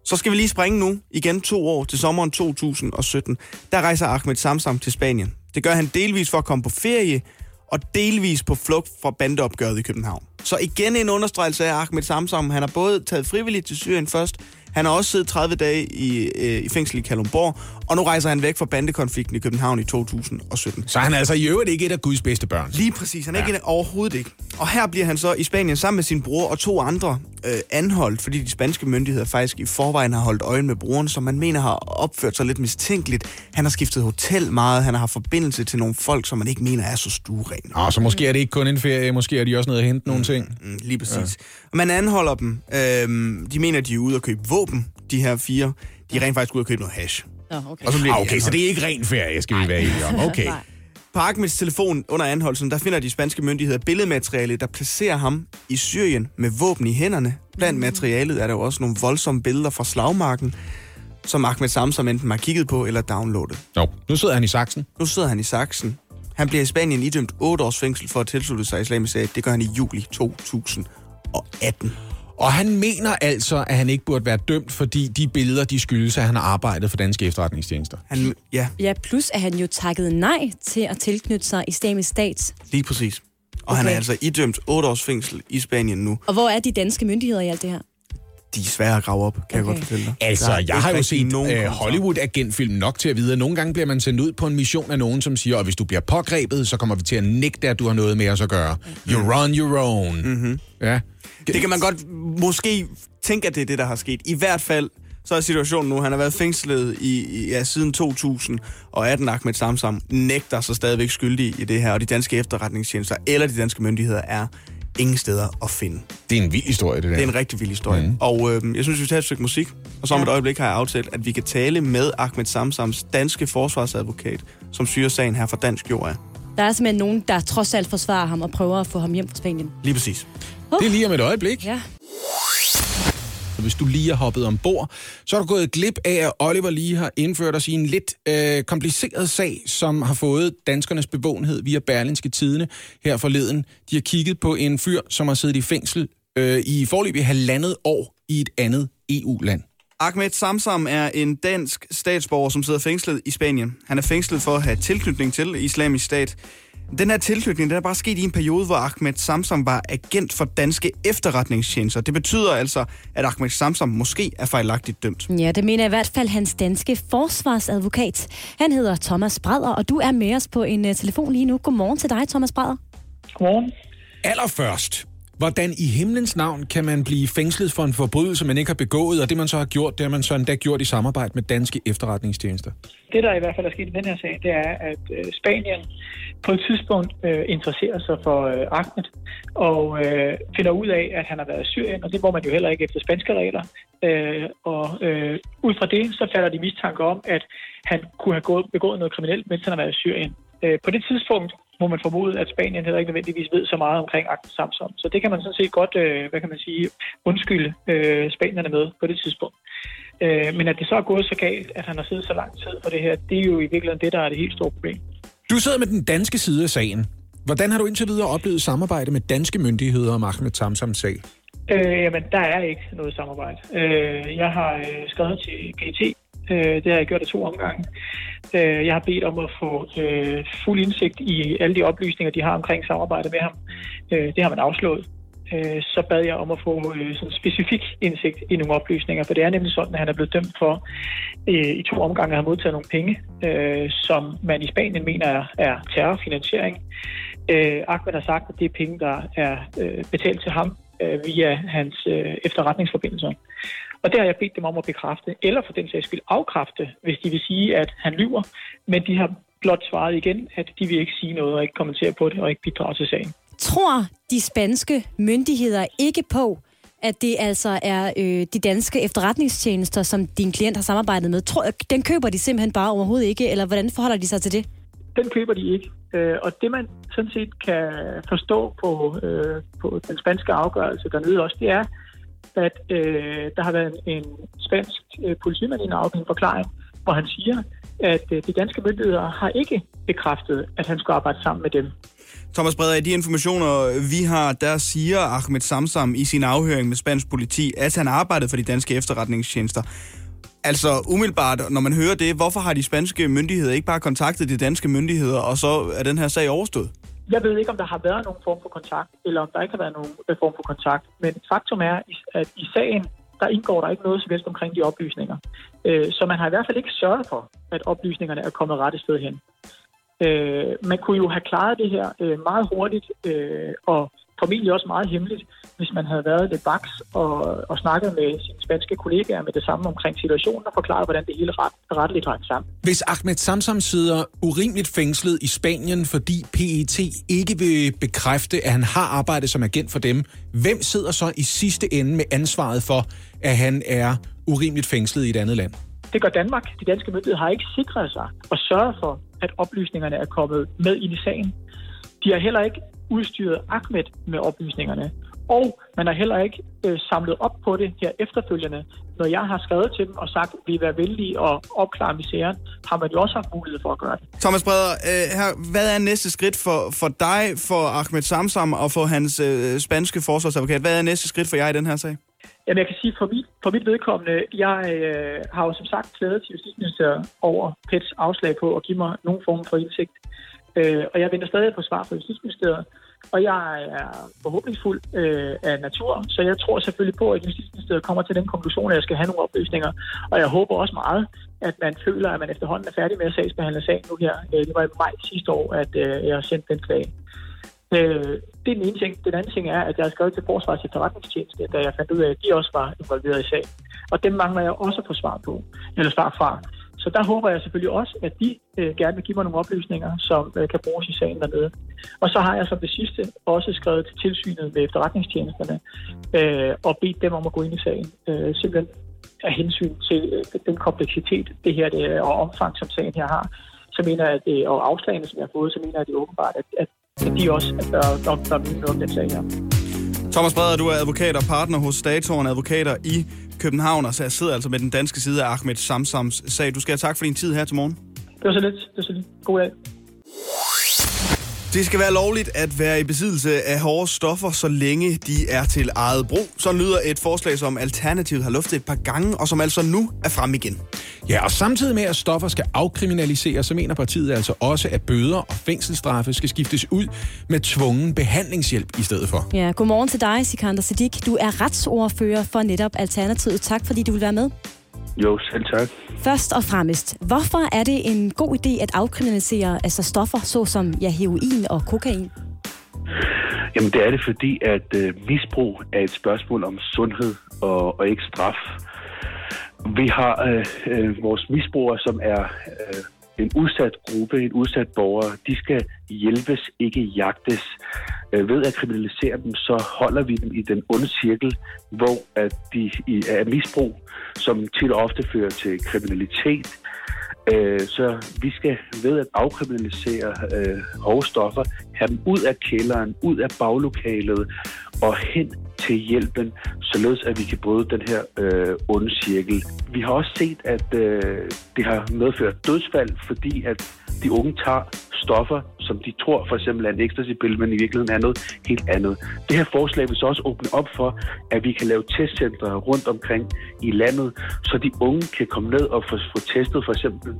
Så skal vi lige springe nu, igen to år, til sommeren 2017. Der rejser Ahmed Samsam til Spanien. Det gør han delvis for at komme på ferie, og delvis på flugt fra bandeopgøret i København. Så igen en understregelse af Ahmed Samsam. Han har både taget frivilligt til Syrien først, han har også siddet 30 dage i, øh, i fængsel i Kalundborg, og nu rejser han væk fra bandekonflikten i København i 2017. Så han er altså i øvrigt ikke et af Guds bedste børn? Lige præcis. Han er ja. ikke et, overhovedet ikke. Og her bliver han så i Spanien sammen med sin bror og to andre øh, anholdt, fordi de spanske myndigheder faktisk i forvejen har holdt øje med broren, som man mener har opført sig lidt mistænkeligt. Han har skiftet hotel meget, han har forbindelse til nogle folk, som man ikke mener er så stuerene. Nå, så måske er det ikke kun en ferie, måske er de også nede at hente mm, nogle ting. Mm, lige præcis. Ja. Og man anholder dem. Øhm, de mener, de er ude at købe våben, de her fire. De er rent faktisk ude at købe noget hash. Nå, okay. Og så bliver ah, okay, så det er ikke ren ferie, skal vi være enige om. *laughs* Okay. På Ahmeds telefon under anholdelsen, der finder de spanske myndigheder billedmateriale, der placerer ham i Syrien med våben i hænderne. Blandt mm. materialet er der jo også nogle voldsomme billeder fra slagmarken, som Ahmed Samsam enten har kigget på eller downloadet. Jo, nu sidder han i saksen. Nu sidder han i saksen. Han bliver i Spanien idømt 8 års fængsel for at tilslutte sig islamisk stat. Det gør han i juli 2018. Og han mener altså, at han ikke burde være dømt, fordi de billeder, de skyldes, at han har arbejdet for danske efterretningstjenester. Han, ja. ja, plus at han jo takket nej til at tilknytte sig islamisk stat. Lige præcis. Og han er Okay. altså idømt 8 års fængsel i Spanien nu. Og hvor er de danske myndigheder i alt det her? De er svære at grave op, kan okay. jeg Okay. godt fortælle dig. Altså, er jeg har jo set nogen øh. Hollywood-agentfilm nok til at vide, at nogle gange bliver man sendt ud på en mission af nogen, som siger, at hvis du bliver pågrebet, så kommer vi til at nægte, at du har noget med os at gøre. You're on your own. Mm-hmm. Ja. Det kan man godt måske tænke, at det er det, der har sket. I hvert fald, så er situationen nu, han har været fængslet i, i ja, siden 2018. Ahmed Samsam nægter sig stadigvæk skyldig i det her, og de danske efterretningstjenester eller de danske myndigheder er ingen steder at finde. Det er en vild historie, det der. Det er en rigtig vild historie. Mm. Og øh, jeg synes, vi tager et stykke musik, og så om et øjeblik har jeg aftalt, at vi kan tale med Ahmed Samsams danske forsvarsadvokat, som syrer sagen her fra Dansk Jord af. Der er simpelthen nogen, der trods alt forsvarer ham og prøver at få ham hjem fra Spanien. Lige præcis. Det er lige om et øjeblik. Ja. Så hvis du lige har hoppet ombord, så er du gået glip af, at Oliver lige har indført os i en lidt øh, kompliceret sag, som har fået danskernes bevågenhed via Berlinske Tidene her forleden. De har kigget på en fyr, som har siddet i fængsel øh, i forløb i halvandet år i et andet EU-land. Ahmed Samsam er en dansk statsborger, som sidder fængslet i Spanien. Han er fængslet for at have tilknytning til islamisk stat. Den her tilknytning den er bare sket i en periode, hvor Ahmed Samsam var agent for danske efterretningstjenester. Det betyder altså, at Ahmed Samsam måske er fejlagtigt dømt. Ja, det mener i hvert fald hans danske forsvarsadvokat. Han hedder Thomas Brader, og du er med os på en uh, telefon lige nu. Godmorgen til dig, Thomas Brader. Godmorgen. Allerførst, hvordan i himlens navn kan man blive fængslet for en forbrydelse, man ikke har begået, og det man så har gjort, det har man så endda gjort i samarbejde med danske efterretningstjenester? Det, der i hvert fald er sket i den her sag, det er, at øh, Spanien på et tidspunkt øh, interesserer sig for øh, Ahmed og øh, finder ud af, at han har været i Syrien, og det må man jo heller ikke efter spanske regler. Øh, og øh, ud fra det, så falder de mistanke om, at han kunne have gået, begået noget kriminelt, mens han har været i Syrien. Øh, på det tidspunkt må man formode, at Spanien heller ikke nødvendigvis ved så meget omkring Ahmed Samsom. Så det kan man sådan set godt, øh, hvad kan man sige, undskylde øh, spanierne med på det tidspunkt. Øh, men at det så er gået så galt, at han har siddet så lang tid på det her, det er jo i virkeligheden det, der er det helt store problem. Du sidder med den danske side af sagen. Hvordan har du indtil videre oplevet samarbejde med danske myndigheder om Ahmed Samsams sag? Øh, jamen, der er ikke noget samarbejde. Øh, jeg har øh, skrevet til GT. Øh, det har jeg gjort af to omgange. Øh, jeg har bedt om at få øh, fuld indsigt i alle de oplysninger, de har omkring samarbejdet med ham. Øh, det har man afslået. Øh, så bad jeg om at få øh, sådan specifik indsigt i nogle oplysninger, for det er nemlig sådan, at han er blevet dømt for øh, i to omgange at have modtaget nogle penge, øh, som man i Spanien mener er, er terrorfinansiering. Øh, Ahmed har sagt, at det er penge, der er øh, betalt til ham øh, via hans øh, efterretningsforbindelser. Og det har jeg bedt dem om at bekræfte, eller for den sags skyld afkræfte, hvis de vil sige, at han lyver. Men de har blot svaret igen, at de vil ikke sige noget og ikke kommentere på det og ikke bidrage til sagen. Tror de spanske myndigheder ikke på, at det altså er øh, de danske efterretningstjenester, som din klient har samarbejdet med? Tror, den køber de simpelthen bare overhovedet ikke, eller hvordan forholder de sig til det? Den køber de ikke. Øh, og det man sådan set kan forstå på, øh, på den spanske afgørelse dernede også, det er, at øh, der har været en, en spansk øh, politimand i en afgivet forklaring, hvor han siger, at øh, de danske myndigheder har ikke bekræftet, at han skulle arbejde sammen med dem. Thomas Breder, i de informationer, vi har, der siger Ahmed Samsam i sin afhøring med spansk politi, at han arbejdede for de danske efterretningstjenester. Altså umiddelbart, når man hører det, hvorfor har de spanske myndigheder ikke bare kontaktet de danske myndigheder, og så er den her sag overstået? Jeg ved ikke, om der har været nogen form for kontakt, eller om der ikke har været nogen øh, form for kontakt. Men faktum er, at i sagen, der indgår der ikke noget som helst omkring de oplysninger. Øh, så man har i hvert fald ikke sørget for, at oplysningerne er kommet rette sted hen. Øh, Man kunne jo have klaret det her øh, meget hurtigt, øh, og formentlig også meget hemmeligt, hvis man havde været lidt vaks og, og snakket med sine spanske kollegaer med det samme omkring situationen og forklaret, hvordan det hele ret, retteligt hang sammen. Hvis Ahmed Samsam sidder urimeligt fængslet i Spanien, fordi PET ikke vil bekræfte, at han har arbejdet som agent for dem, hvem sidder så i sidste ende med ansvaret for, at han er urimeligt fængslet i et andet land? Det gør Danmark. De danske myndigheder har ikke sikret sig og sørget for, at oplysningerne er kommet med ind i sagen. De har heller ikke udstyret Ahmed med oplysningerne. Og man har heller ikke øh, samlet op på det her efterfølgende. Når jeg har skrevet til dem og sagt, at vi vil være venlige og opklare misæren, har man jo også haft mulighed for at gøre det. Thomas Breder, øh, her, hvad er næste skridt for, for dig, for Ahmed Samsam og for hans øh, spanske forsvarsadvokat? Hvad er næste skridt for jer i den her sag? Jamen, jeg kan sige, for mit, for mit vedkommende, jeg øh, har jo som sagt klaget til Justitsministeriet over PETs afslag på at give mig nogen form for indsigt. Øh, og jeg venter stadig på svar fra Justitsministeriet. Og jeg er forhåbningsfuld øh, af natur, så jeg tror selvfølgelig på, at Justitsministeriet kommer til den konklusion, at jeg skal have nogle oplysninger. Og jeg håber også meget, at man føler, at man efterhånden er færdig med at sagsbehandle sagen nu her. Øh, det var i maj sidste år, at øh, jeg sendte den klage. Øh, det er den ene ting. Den anden ting er, at jeg har skrevet til Forsvarets efterretningstjeneste, da jeg fandt ud af, at de også var involveret i sagen. Og dem mangler jeg også at få svar på, eller svar fra. Så der håber jeg selvfølgelig også, at de øh, gerne vil give mig nogle oplysninger, som øh, kan bruges i sagen dernede. Og så har jeg som det sidste også skrevet til tilsynet med efterretningstjenesterne øh, og bedt dem om at gå ind i sagen. Øh, simpelthen af hensyn til øh, den kompleksitet, det her det er, og omfang, som sagen her har. Så mener jeg, at det, og afslagene, som jeg har fået, så mener jeg, at det er åbenbart, at, at, at de også bør vide noget om den sag her. Thomas Breder, du er advokat og partner hos Datoren Advokater i København, og så jeg sidder altså med den danske side af Ahmed Samsams sag. Du skal have tak for din tid her til morgen. Det var så lidt. Det var så lidt. God dag. Det skal være lovligt at være i besiddelse af hårde stoffer, så længe de er til eget brug. Så lyder et forslag, som Alternativet har luftet et par gange, og som altså nu er frem igen. Ja, og samtidig med, at stoffer skal afkriminaliseres, så mener partiet altså også, at bøder og fængselsstraffe skal skiftes ud med tvungen behandlingshjælp i stedet for. Ja, godmorgen til dig, Sikander Siddiq. Du er retsordfører for netop Alternativet. Tak, fordi du vil være med. Jo, selv tak. Først og fremmest, hvorfor er det en god idé at afkriminalisere altså stoffer, såsom ja, heroin og kokain? Jamen det er det, fordi at øh, misbrug er et spørgsmål om sundhed og, og ikke straf. Vi har øh, øh, vores misbrugere, som er øh, en udsat gruppe, en udsat borger. De skal hjælpes, ikke jagtes. Øh, ved at kriminalisere dem, så holder vi dem i den onde cirkel, hvor at de i, er misbrug, som tit og ofte fører til kriminalitet. Øh, så vi skal ved at afkriminalisere øh, hårde stoffer, have dem ud af kælderen, ud af baglokalet og hen til hjælpen, således at vi kan bryde den her øh, onde cirkel. Vi har også set, at øh, det har medført dødsfald, fordi at de unge tager stoffer, som de tror for eksempel er en ecstasy-pille, men i virkeligheden er noget helt andet. Det her forslag vil så også åbne op for, at vi kan lave testcentre rundt omkring i landet, så de unge kan komme ned og få, få testet for eksempel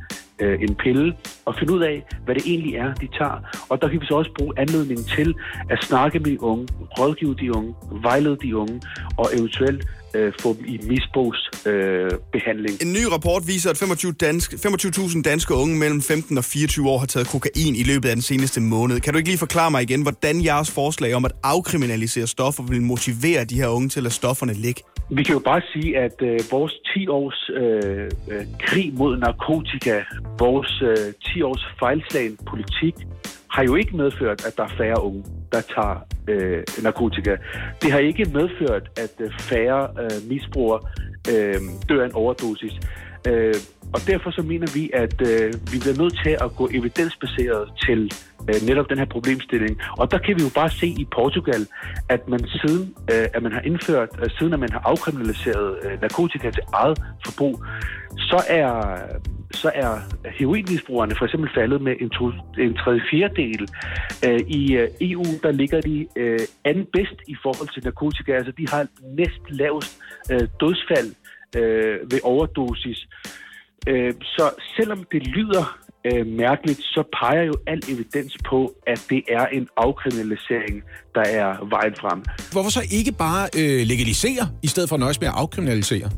øh, en pille og finde ud af, hvad det egentlig er, de tager. Og der kan vi så også bruge anledningen til at snakke med de unge, rådgive de unge, vejlede de unge og eventuelt øh, få dem i misbrugsbehandling. Øh, behandling. En ny rapport viser, at 25.000 dansk, 25 danske unge mellem 15 og 24 år har taget kokain i løbet af den seneste måned. Kan du ikke lige forklare mig igen, hvordan jeres forslag om at afkriminalisere stoffer vil motivere de her unge til at lade stofferne ligge? Vi kan jo bare sige, at øh, vores 10 års øh, øh, krig mod narkotika, vores øh, 10 års fejlslagen politik, har jo ikke medført, at der er færre unge, der tager øh, narkotika. Det har ikke medført, at øh, færre øh, misbrugere øh, dør af en overdosis. Øh, og derfor så mener vi, at øh, vi bliver nødt til at gå evidensbaseret til øh, netop den her problemstilling. Og der kan vi jo bare se i Portugal, at man siden øh, at man har indført, øh, siden at man har afkriminaliseret øh, narkotika til eget forbrug, så er så er heroinmisbrugerne for eksempel faldet med en, to, en tredje fjerdedel. Øh, I øh, EU, der ligger de øh, anden bedst i forhold til narkotika. Altså, de har næst lavest øh, dødsfald øh, ved overdosis. Øh, så selvom det lyder øh, mærkeligt, så peger jo al evidens på, at det er en afkriminalisering, der er vejen frem. Hvorfor så ikke bare øh, legalisere, i stedet for at nøjes med at afkriminalisere?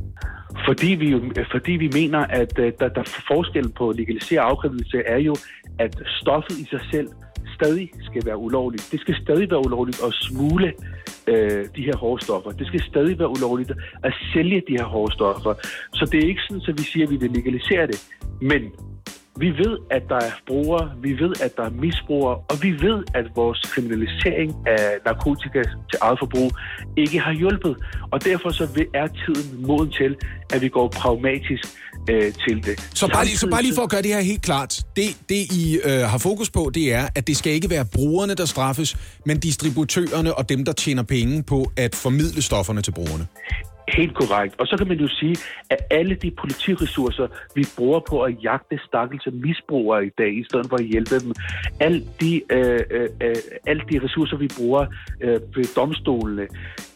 Fordi vi, fordi vi mener, at øh, der, der forskel på legalisere og afkriminalisere er jo, at stoffet i sig selv stadig skal være ulovligt. Det skal stadig være ulovligt at smule øh, de her hårde stoffer. Det skal stadig være ulovligt at sælge de her hårde stoffer. Så det er ikke sådan, at vi siger, at vi vil legalisere det. Men vi ved, at der er brugere, vi ved, at der er misbrugere, og vi ved, at vores kriminalisering af narkotika til eget forbrug ikke har hjulpet. Og derfor så er tiden moden til, at vi går pragmatisk øh, til det. Så bare, lige, så bare lige for at gøre det her helt klart. Det, det I øh, har fokus på, det er, at det skal ikke være brugerne, der straffes, men distributørerne og dem, der tjener penge på at formidle stofferne til brugerne. Helt korrekt. Og så kan man jo sige, at alle de politiressourcer, vi bruger på at jagte stakkelse misbrugere i dag, i stedet for at hjælpe dem, alle de, øh, øh, øh alle de ressourcer, vi bruger øh, ved domstolene,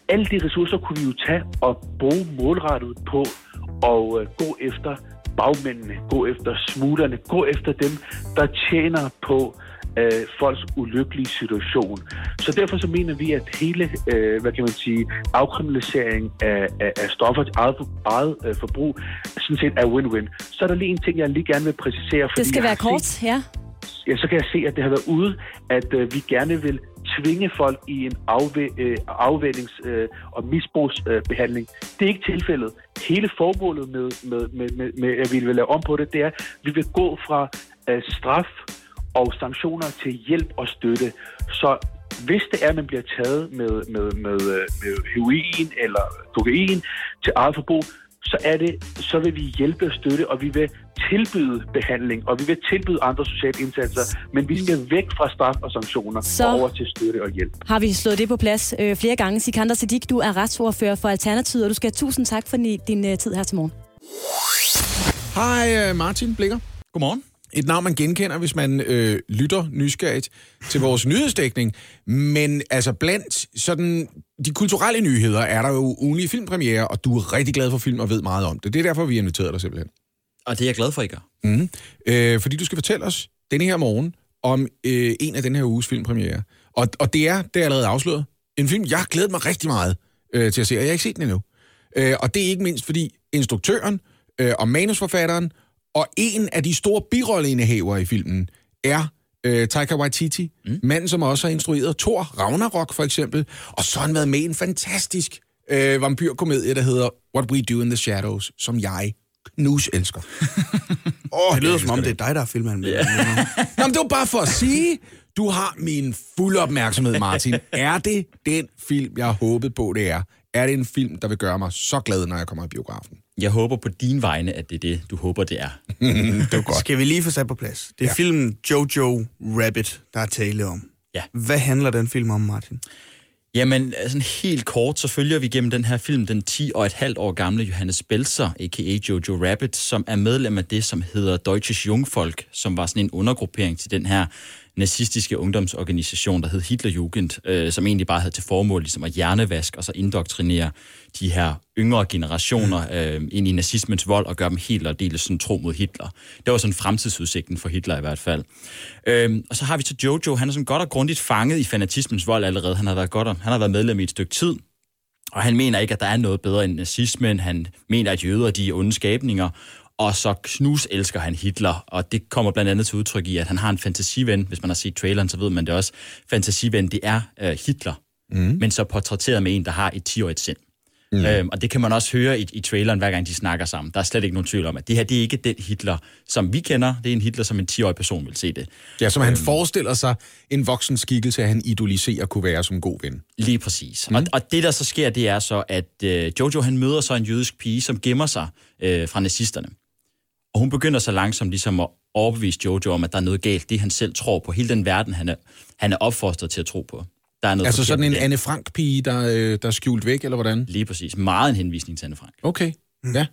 alle de ressourcer kunne vi jo tage og bruge målrettet på og øh, gå efter bagmændene, gå efter smuglerne, gå efter dem, der tjener på øh, folks ulykkelige situation. Så derfor så mener vi, at hele, øh, hvad kan man sige, afkriminalisering af, af, af stoffer til eget, eget øh, forbrug, sådan set er win-win. Så er der lige en ting, jeg lige gerne vil præcisere. Det skal være kort, set- ja. ja, så kan jeg se, at det har været ude, at øh, vi gerne vil tvinge folk i en afvæ- øh, afvændings- øh, og misbrugsbehandling. Øh, det er ikke tilfældet. Hele formålet med, med, med, med, med, at vi vil lave om på det, det er, at vi vil gå fra øh, straf og sanktioner til hjælp og støtte. Så hvis det er, at man bliver taget med, med, med, øh, med heroin eller kokain til eget forbrug, så er det, så vil vi hjælpe og støtte, og vi vil tilbyde behandling, og vi vil tilbyde andre sociale indsatser, men vi skal væk fra straf og sanktioner Så- og over til støtte og hjælp. Har vi slået det på plads øh, flere gange. Sikander Siddiq, du er retsordfører for Alternativet, og du skal have tusind tak for din, din øh, tid her til morgen. Hej øh, Martin Blikker. Godmorgen. Et navn, man genkender, hvis man øh, lytter nysgerrigt til vores *laughs* nyhedsdækning. Men altså blandt sådan, de kulturelle nyheder er der jo ugenlige filmpremiere, og du er rigtig glad for film og ved meget om det. Det er derfor, vi har inviteret dig simpelthen. Og det er jeg glad for, I gør. Mm. Øh, fordi du skal fortælle os denne her morgen om øh, en af den her uges filmpremiere. Og, og det er, det er allerede afsløret, en film, jeg har glædet mig rigtig meget øh, til at se, og jeg har ikke set den endnu. Øh, og det er ikke mindst, fordi instruktøren øh, og manusforfatteren og en af de store birolleindehævere i filmen er øh, Taika Waititi, mm. manden, som også har instrueret Thor Ragnarok for eksempel, og så har han været med i en fantastisk øh, vampyrkomedie, der hedder What We Do in the Shadows, som jeg knus elsker. *laughs* oh, Det lyder som om, det er dig, der er filmen. Yeah. Nå, men det var bare for at sige, du har min fulde opmærksomhed, Martin. Er det den film, jeg har håbet på, det er? Er det en film, der vil gøre mig så glad, når jeg kommer i biografen? Jeg håber på din vegne, at det er det, du håber, det er. *laughs* det er godt. Skal vi lige få sat på plads? Det er ja. filmen Jojo Rabbit, der er tale om. Ja. Hvad handler den film om, Martin? Jamen, sådan helt kort, så følger vi gennem den her film den 10 og et halvt år gamle Johannes Belzer, a.k.a. Jojo Rabbit, som er medlem af det, som hedder Deutsches Jungvolk, som var sådan en undergruppering til den her nazistiske ungdomsorganisation, der hed Hitlerjugend, øh, som egentlig bare havde til formål ligesom at hjernevaske og så indoktrinere de her yngre generationer øh, ind i nazismens vold og gøre dem helt og deles sådan tro mod Hitler. Det var sådan fremtidsudsigten for Hitler i hvert fald. Øh, og så har vi så Jojo, han er sådan godt og grundigt fanget i fanatismens vold allerede. Han har været, godt, og- han har været medlem i et stykke tid, og han mener ikke, at der er noget bedre end nazismen. Han mener, at jøder de er onde skabninger. Og så knus elsker han Hitler, og det kommer blandt andet til udtryk i, at han har en fantasiven. Hvis man har set traileren, så ved man det også. Fantasiven, det er øh, Hitler, mm. men så portrætteret med en, der har et 10-årigt sind. Mm. Øhm, og det kan man også høre i, i traileren, hver gang de snakker sammen. Der er slet ikke nogen tvivl om, at det her det er ikke den Hitler, som vi kender. Det er en Hitler, som en 10-årig person vil se det. Ja, som han forestiller sig en voksen skikkelse, at han idoliserer kunne være som god ven. Lige præcis. Mm. Og, og det, der så sker, det er så, at øh, Jojo han møder så en jødisk pige, som gemmer sig øh, fra nazisterne. Og hun begynder så langsomt ligesom at overbevise Jojo om, at der er noget galt. Det, han selv tror på. Hele den verden, han er, han er opfostret til at tro på. Der er noget Altså sådan en. Anne Frank-pige, der, øh, der er skjult væk, eller hvordan? Lige præcis. Meget en henvisning til Anne Frank. Okay, mm. ja.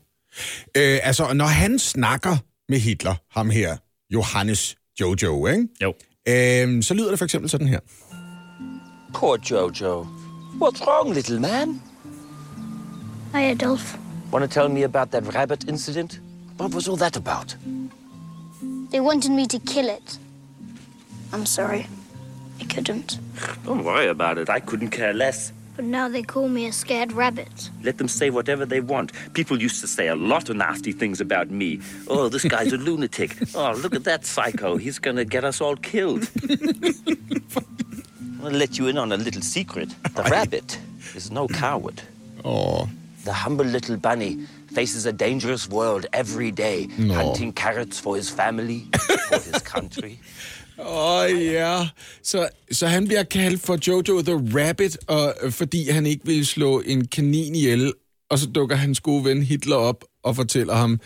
Øh, altså, når han snakker med Hitler, ham her, Johannes Jojo, ikke? Jo. Øh, så lyder det for eksempel sådan her. Poor Jojo. What's wrong, little man? Hi, Adolf. Want to tell me about that rabbit incident? What was all that about? They wanted me to kill it. I'm sorry. I couldn't. Don't worry about it. I couldn't care less. But now they call me a scared rabbit. Let them say whatever they want. People used to say a lot of nasty things about me. Oh, this guy's a *laughs* lunatic. Oh, look at that psycho. He's gonna get us all killed. *laughs* I'll let you in on a little secret. The rabbit is no coward. Oh. The humble little bunny faces a dangerous world every day, No. hunting carrots for his family, for his country. *laughs* Åh oh, ja, så, så han bliver kaldt for Jojo the Rabbit, og, øh, fordi han ikke vil slå en kanin ihjel, og så dukker hans gode ven Hitler op og fortæller ham,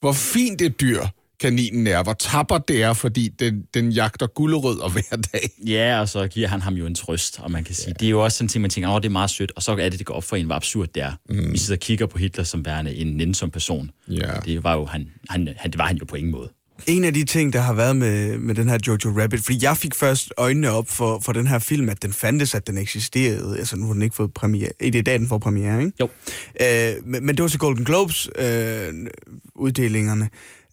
hvor fint et dyr kaninen er, hvor tapper det er, fordi den, den jagter gulerødder hver dag. Ja, og så giver han ham jo en trøst, og man kan sige, ja. det er jo også sådan en ting, man tænker, åh, det er meget sødt, og så er det, det går op for en, hvor absurd det er. Mm. Vi sidder og kigger på Hitler som værende en nænsom person. Ja. Det var jo, han, han, han, det var han jo på ingen måde. En af de ting, der har været med, med den her Jojo Rabbit, fordi jeg fik først øjnene op for, for den her film, at den fandtes, at den eksisterede. Altså, nu har den ikke fået premiere. Det er i dag, den får premiere, ikke? Jo. Øh, men, men det var så Golden Globes øh, uddelingerne.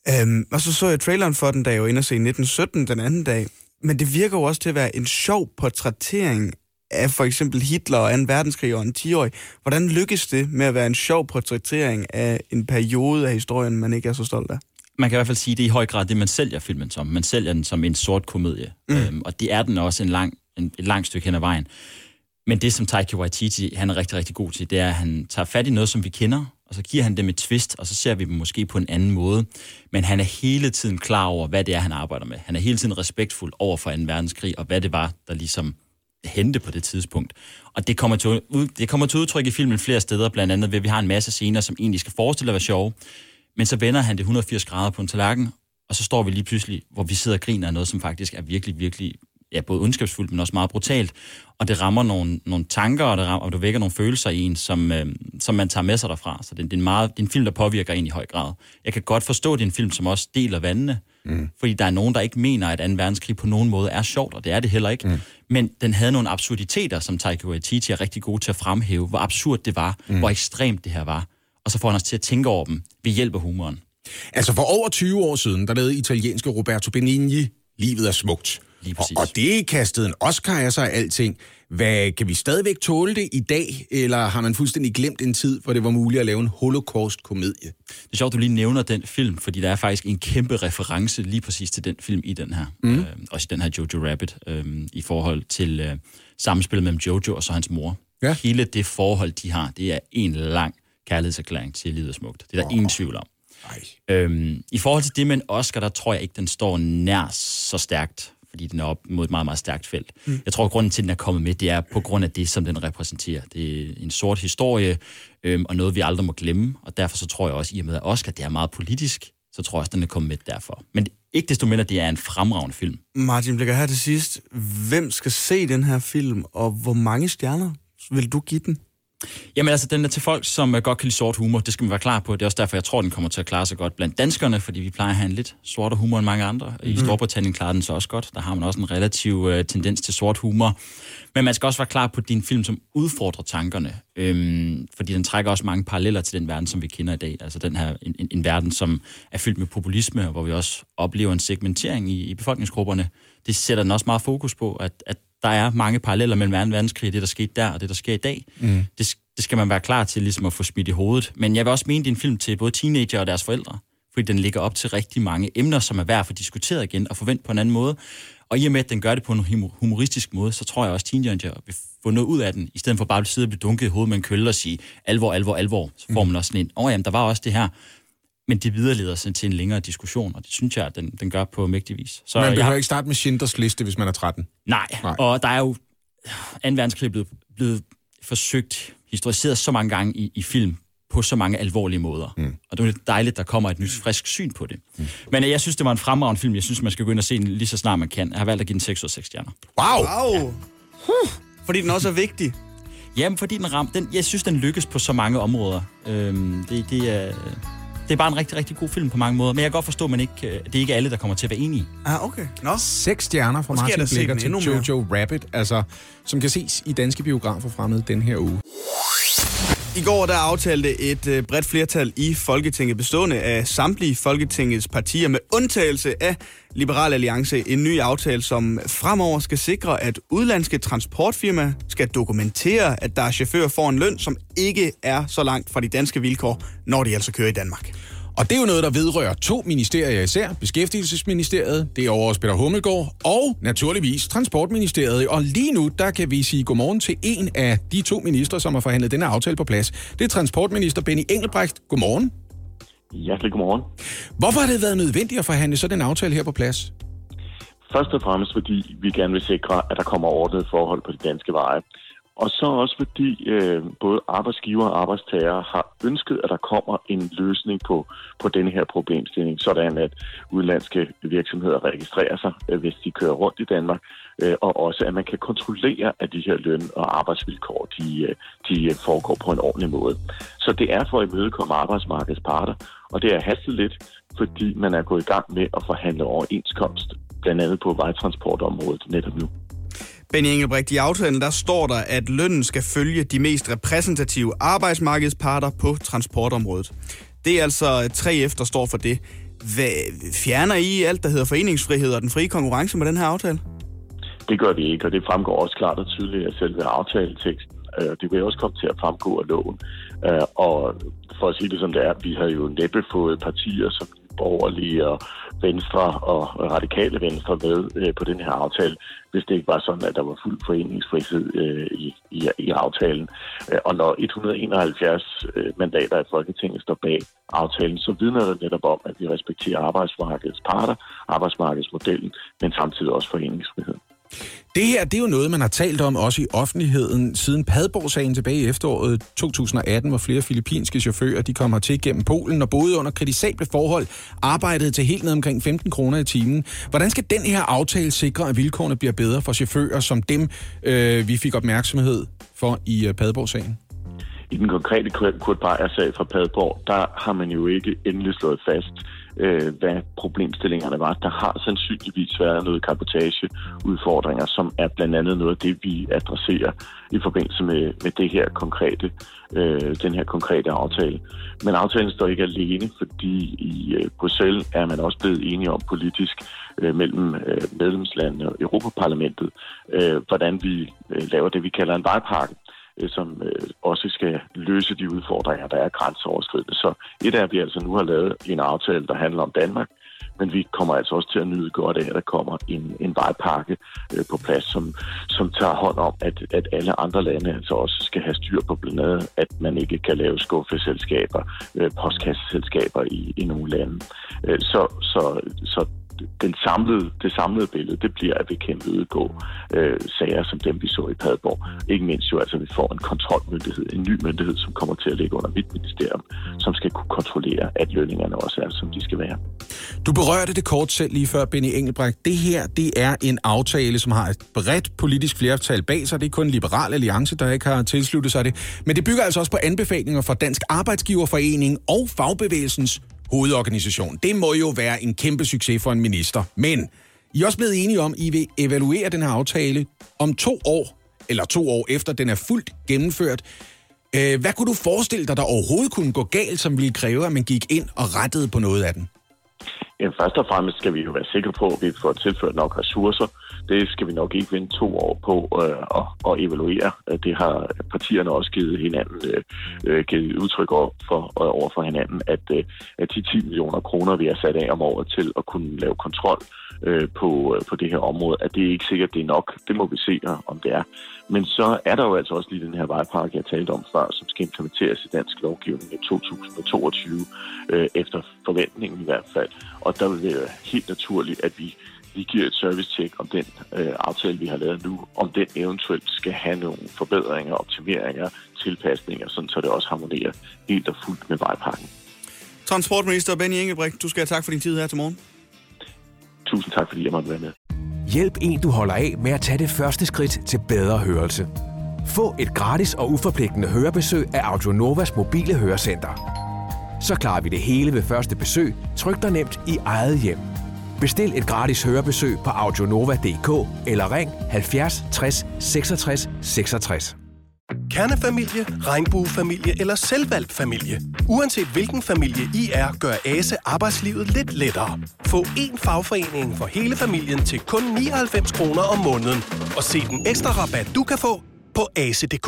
Øh, og så så jeg traileren for den, da jeg var inde og se 1917 den anden dag. Men det virker jo også til at være en sjov portrættering af for eksempel Hitler og 2. verdenskrig og en 10-årig. Hvordan lykkes det med at være en sjov portrættering af en periode af historien, man ikke er så stolt af? Man kan i hvert fald sige, at det er i høj grad det, man sælger filmen som. Man sælger den som en sort komedie. Mm. Øhm, og det er den også en lang, en, et langt stykke hen ad vejen. Men det, som Taika Waititi han er rigtig, rigtig god til, det er, at han tager fat i noget, som vi kender, og så giver han dem et twist, og så ser vi dem måske på en anden måde. Men han er hele tiden klar over, hvad det er, han arbejder med. Han er hele tiden respektfuld over for 2. verdenskrig, og hvad det var, der ligesom hente på det tidspunkt. Og det kommer, til, det kommer til udtryk i filmen flere steder, blandt andet ved, at vi har en masse scener, som egentlig skal forestille at være sjove, men så vender han det 180 grader på en tallerken, og så står vi lige pludselig, hvor vi sidder og griner af noget, som faktisk er virkelig, virkelig ja, både ondskabsfuldt, men også meget brutalt. Og det rammer nogle, nogle tanker, og det, rammer, og det vækker nogle følelser i en, som, øh, som man tager med sig derfra. Så det, det, er en meget, det er en film, der påvirker en i høj grad. Jeg kan godt forstå, at det er en film, som også deler vandene, mm. fordi der er nogen, der ikke mener, at 2. verdenskrig på nogen måde er sjovt, og det er det heller ikke. Mm. Men den havde nogle absurditeter, som Taika Waititi er rigtig god til at fremhæve, hvor absurd det var, mm. hvor ekstremt det her var. Og så får han os til at tænke over dem ved hjælp af humoren. Altså for over 20 år siden, der lavede italienske Roberto Benigni Livet er smukt. Lige præcis. Og, og det kastede en Oscar af sig alting. Hvad, kan vi stadigvæk tåle det i dag, eller har man fuldstændig glemt en tid, hvor det var muligt at lave en holocaust-komedie? Det er sjovt, du lige nævner den film, fordi der er faktisk en kæmpe reference lige præcis til den film i den her. Mm. Øh, også i den her Jojo Rabbit, øh, i forhold til øh, samspillet mellem Jojo og så hans mor. Ja. Hele det forhold, de har, det er en lang kærlighedserklæring til Livet Smukt. Det er der oh. ingen tvivl om. Øhm, I forhold til det med en Oscar, der tror jeg ikke, den står nær så stærkt, fordi den er op mod et meget, meget stærkt felt. Mm. Jeg tror, at grunden til, at den er kommet med, det er på grund af det, som den repræsenterer. Det er en sort historie, øhm, og noget, vi aldrig må glemme, og derfor så tror jeg også, i og med at Oscar det er meget politisk, så tror jeg også, den er kommet med derfor. Men ikke desto mindre, det er en fremragende film. Martin Blikker her til sidst. Hvem skal se den her film, og hvor mange stjerner vil du give den? Jamen altså, den er til folk, som godt kan lide sort humor. Det skal man være klar på. Det er også derfor, jeg tror, den kommer til at klare sig godt blandt danskerne, fordi vi plejer at have en lidt sortere humor end mange andre. I mm. Storbritannien klarer den så også godt. Der har man også en relativ uh, tendens til sort humor. Men man skal også være klar på din film, som udfordrer tankerne. Øhm, fordi den trækker også mange paralleller til den verden, som vi kender i dag. Altså den her, en, en, en verden, som er fyldt med populisme, hvor vi også oplever en segmentering i, i befolkningsgrupperne. Det sætter den også meget fokus på, at, at der er mange paralleller mellem 2. verdenskrig, det der skete der, og det der sker i dag. Mm. Det, det skal man være klar til ligesom at få smidt i hovedet. Men jeg vil også mene, det er en film til både teenager og deres forældre, fordi den ligger op til rigtig mange emner, som er værd at få diskuteret igen og forvente på en anden måde. Og i og med, at den gør det på en humoristisk måde, så tror jeg også, at teenager vil få noget ud af den, i stedet for bare at sidde og blive dunket i hovedet med en kølle og sige alvor, alvor, alvor. Så får man også sådan en, åh oh, jamen, der var også det her. Men det videreleder sig til en længere diskussion, og det synes jeg, at den, den gør på mægtig vis. Så man behøver jeg... ikke starte med Schindlers liste, hvis man er 13. Nej, Nej. og der er jo 2. verdenskrig blevet, blevet forsøgt historiseret så mange gange i, i film på så mange alvorlige måder. Mm. Og det er dejligt, der kommer et nyt, frisk syn på det. Mm. Men jeg synes, det var en fremragende film. Jeg synes, man skal gå ind og se den lige så snart man kan. Jeg har valgt at give den 6 ud af 6 stjerner. Wow! wow. Huh. Fordi den også er vigtig. Jamen, fordi den ram, den, jeg synes, den lykkes på så mange områder. Øhm, det, det er det er bare en rigtig, rigtig god film på mange måder. Men jeg kan godt forstå, at man ikke, øh, det er ikke alle, der kommer til at være enige. Ah, okay. Nå. Seks stjerner fra Måske Martin Blikker til Jojo Rabbit, altså, som kan ses i danske biografer fremmed den her uge. I går der aftalte et øh, bredt flertal i Folketinget bestående af samtlige Folketingets partier med undtagelse af Liberal Alliance en ny aftale, som fremover skal sikre, at udlandske transportfirmaer skal dokumentere, at der er chauffører får en løn, som ikke er så langt fra de danske vilkår, når de altså kører i Danmark. Og det er jo noget, der vedrører to ministerier især. Beskæftigelsesministeriet, det er over Peter Hummelgaard, og naturligvis Transportministeriet. Og lige nu, der kan vi sige godmorgen til en af de to ministre, som har forhandlet denne aftale på plads. Det er transportminister Benny Engelbrecht. Godmorgen. Hjertelig godmorgen. Hvorfor har det været nødvendigt at forhandle sådan en aftale her på plads? Først og fremmest fordi vi gerne vil sikre, at der kommer ordnet forhold på de danske veje. Og så også fordi øh, både arbejdsgiver og arbejdstager har ønsket, at der kommer en løsning på, på denne her problemstilling, sådan at udlandske virksomheder registrerer sig, øh, hvis de kører rundt i Danmark, øh, og også at man kan kontrollere, at de her løn- og arbejdsvilkår de, øh, de øh, foregår på en ordentlig måde. Så det er for at imødekomme arbejdsmarkedets parter, og det er hastet lidt, fordi man er gået i gang med at forhandle overenskomst, blandt andet på vejtransportområdet netop nu. Benny Engelbrecht, i aftalen der står der, at lønnen skal følge de mest repræsentative arbejdsmarkedsparter på transportområdet. Det er altså 3F, der står for det. Hvad, fjerner I alt, der hedder foreningsfrihed og den frie konkurrence med den her aftale? Det gør vi ikke, og det fremgår også klart og tydeligt af selve aftaleteksten. Øh, det vil også komme til at fremgå af loven. Øh, og for at sige det som det er, vi har jo næppe fået partier som borgerlige og Venstre og radikale Venstre med øh, på den her aftale, hvis det ikke var sådan, at der var fuld foreningsfrihed øh, i, i, i aftalen. Øh, og når 171 øh, mandater i Folketinget står bag aftalen, så vidner det netop om, at vi respekterer arbejdsmarkedets parter, arbejdsmarkedsmodellen, men samtidig også foreningsfriheden. Det her, det er jo noget, man har talt om også i offentligheden siden Padborg-sagen tilbage i efteråret 2018, hvor flere filippinske chauffører de kom hertil gennem Polen og boede under kritisable forhold, arbejdede til helt ned omkring 15 kroner i timen. Hvordan skal den her aftale sikre, at vilkårene bliver bedre for chauffører som dem, øh, vi fik opmærksomhed for i øh, Padborg-sagen? I den konkrete Kurt Beyer-sag fra Padborg, der har man jo ikke endelig slået fast, øh, hvad problemstillingerne var. Der har sandsynligvis været noget kapotageudfordringer, som er blandt andet noget af det, vi adresserer i forbindelse med, med det her konkrete, øh, den her konkrete aftale. Men aftalen står ikke alene, fordi i øh, Bruxelles er man også blevet enige om politisk øh, mellem øh, medlemslandene og Europaparlamentet, øh, hvordan vi øh, laver det, vi kalder en vejpakke Øh, som øh, også skal løse de udfordringer, der er grænseoverskridende. Så et er, at vi altså nu har lavet en aftale, der handler om Danmark, men vi kommer altså også til at nyde godt af, at der kommer en, en vejpakke øh, på plads, som, som tager hånd om, at, at alle andre lande altså også skal have styr på blandt andet, at man ikke kan lave skuffeselskaber, øh, postkasseselskaber i, i nogle lande. Øh, så, så, så den samlede, det samlede billede, det bliver, at vi kan udgå øh, sager som dem, vi så i Padborg. Ikke mindst jo, altså, at vi får en kontrolmyndighed, en ny myndighed, som kommer til at ligge under mit ministerium, som skal kunne kontrollere, at lønningerne også er, som de skal være. Du berørte det kort selv lige før, Benny Engelbrecht. Det her, det er en aftale, som har et bredt politisk flertal bag sig. Det er kun Liberal Alliance, der ikke har tilsluttet sig det. Men det bygger altså også på anbefalinger fra Dansk Arbejdsgiverforening og Fagbevægelsens hovedorganisation. Det må jo være en kæmpe succes for en minister. Men I er også blevet enige om, at I vil evaluere den her aftale om to år, eller to år efter den er fuldt gennemført. Øh, hvad kunne du forestille dig, der overhovedet kunne gå galt, som ville kræve, at man gik ind og rettede på noget af den? Ja, først og fremmest skal vi jo være sikre på, at vi får tilført nok ressourcer. Det skal vi nok ikke vente to år på øh, at, at evaluere. Det har partierne også givet hinanden øh, øh givet udtryk over for, øh, over for hinanden, at, øh, at de 10 millioner kroner, vi har sat af om året til at kunne lave kontrol øh, på, øh, på det her område, at det er ikke sikkert, det er nok. Det må vi se, øh, om det er. Men så er der jo altså også lige den her vejpakke, jeg talte om før, som skal implementeres i dansk lovgivning i 2022, øh, efter forventningen i hvert fald. Og der vil det være helt naturligt, at vi vi giver et service-check om den øh, aftale, vi har lavet nu, om den eventuelt skal have nogle forbedringer, optimeringer, tilpasninger, sådan så det også harmonerer helt og fuldt med vejpakken. Transportminister Benny Engelbrecht, du skal have tak for din tid her til morgen. Tusind tak, fordi jeg måtte være med. Hjælp en, du holder af med at tage det første skridt til bedre hørelse. Få et gratis og uforpligtende hørebesøg af Audionovas mobile hørecenter. Så klarer vi det hele ved første besøg, tryk dig nemt i eget hjem. Bestil et gratis hørebesøg på audionova.dk eller ring 70 60 66 66. Kernefamilie, regnbuefamilie eller selvvalgt familie. Uanset hvilken familie I er, gør ASE arbejdslivet lidt lettere. Få én fagforening for hele familien til kun 99 kroner om måneden. Og se den ekstra rabat, du kan få på ase.dk.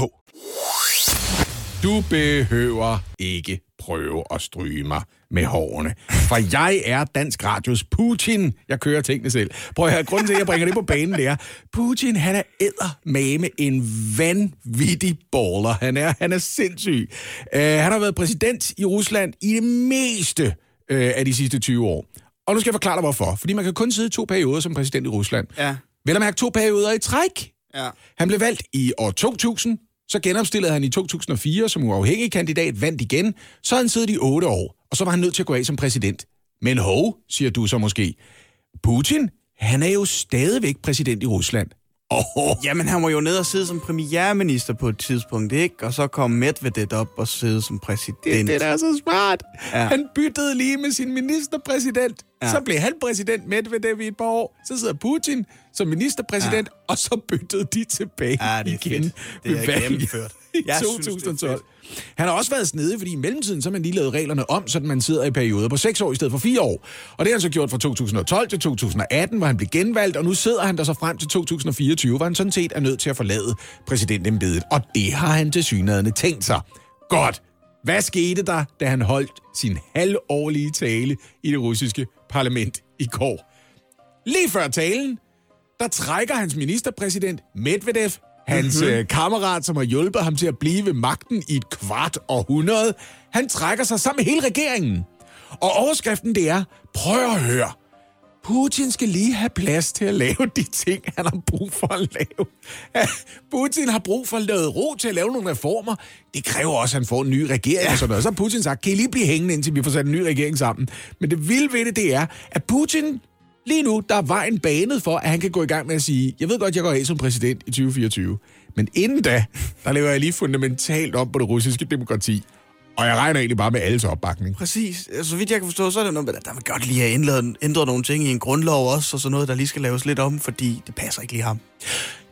Du behøver ikke prøve at stryge mig med hårene. For jeg er Dansk Radios Putin. Jeg kører tingene selv. Prøv at høre, grunden til, at jeg bringer det på banen, det er, Putin, han er med en vanvittig baller. Han er, han er sindssyg. Uh, han har været præsident i Rusland i det meste uh, af de sidste 20 år. Og nu skal jeg forklare dig, hvorfor. Fordi man kan kun sidde to perioder som præsident i Rusland. Ja. Vel at mærke to perioder i træk. Ja. Han blev valgt i år 2000, så genopstillede han i 2004 som uafhængig kandidat, vandt igen. Så han siddet i otte år, og så var han nødt til at gå af som præsident. Men hov, siger du så måske. Putin, han er jo stadigvæk præsident i Rusland. Oh. Jamen, han var jo nede og sidde som premierminister på et tidspunkt, ikke? Og så kom Medvedev op og sidde som præsident. Det, det er så smart. Ja. Han byttede lige med sin ministerpræsident. Ja. Så blev han præsident Medvedev i et par år. Så sidder Putin som ministerpræsident, ja. og så byttede de tilbage ja, det er igen. Fedt. Det er gennemført. I *laughs* Jeg synes, det er 2012. Han har også været snedig, fordi i mellemtiden så har man lige lavet reglerne om, så man sidder i perioder på 6 år i stedet for 4 år. Og det har han så gjort fra 2012 til 2018, hvor han blev genvalgt, og nu sidder han der så frem til 2024, hvor han sådan set er nødt til at forlade præsidentembedet. Og det har han til synligheden tænkt sig. Godt. Hvad skete der, da han holdt sin halvårlige tale i det russiske parlament i går? Lige før talen, der trækker hans ministerpræsident Medvedev, hans Mhm. mm-hmm. øh, kammerat, som har hjulpet ham til at blive ved magten i et kvart århundrede, han trækker sig sammen med hele regeringen. Og overskriften det er, prøv at høre, Putin skal lige have plads til at lave de ting, han har brug for at lave. Putin har brug for noget ro til at lave nogle reformer. Det kræver også, at han får en ny regering ja. og sådan noget. Så har Putin sagt, kan I lige blive hængende, indtil vi får sat en ny regering sammen. Men det vilde ved det, det er, at Putin lige nu, der er vejen banet for, at han kan gå i gang med at sige, jeg ved godt, jeg går af som præsident i 2024, men inden da, der laver jeg lige fundamentalt om på det russiske demokrati. Og jeg regner egentlig bare med alles opbakning. Præcis. Så vidt jeg kan forstå, så er det noget med, at der vil godt lige have ændret, ændret nogle ting i en grundlov også, og så noget, der lige skal laves lidt om, fordi det passer ikke lige ham.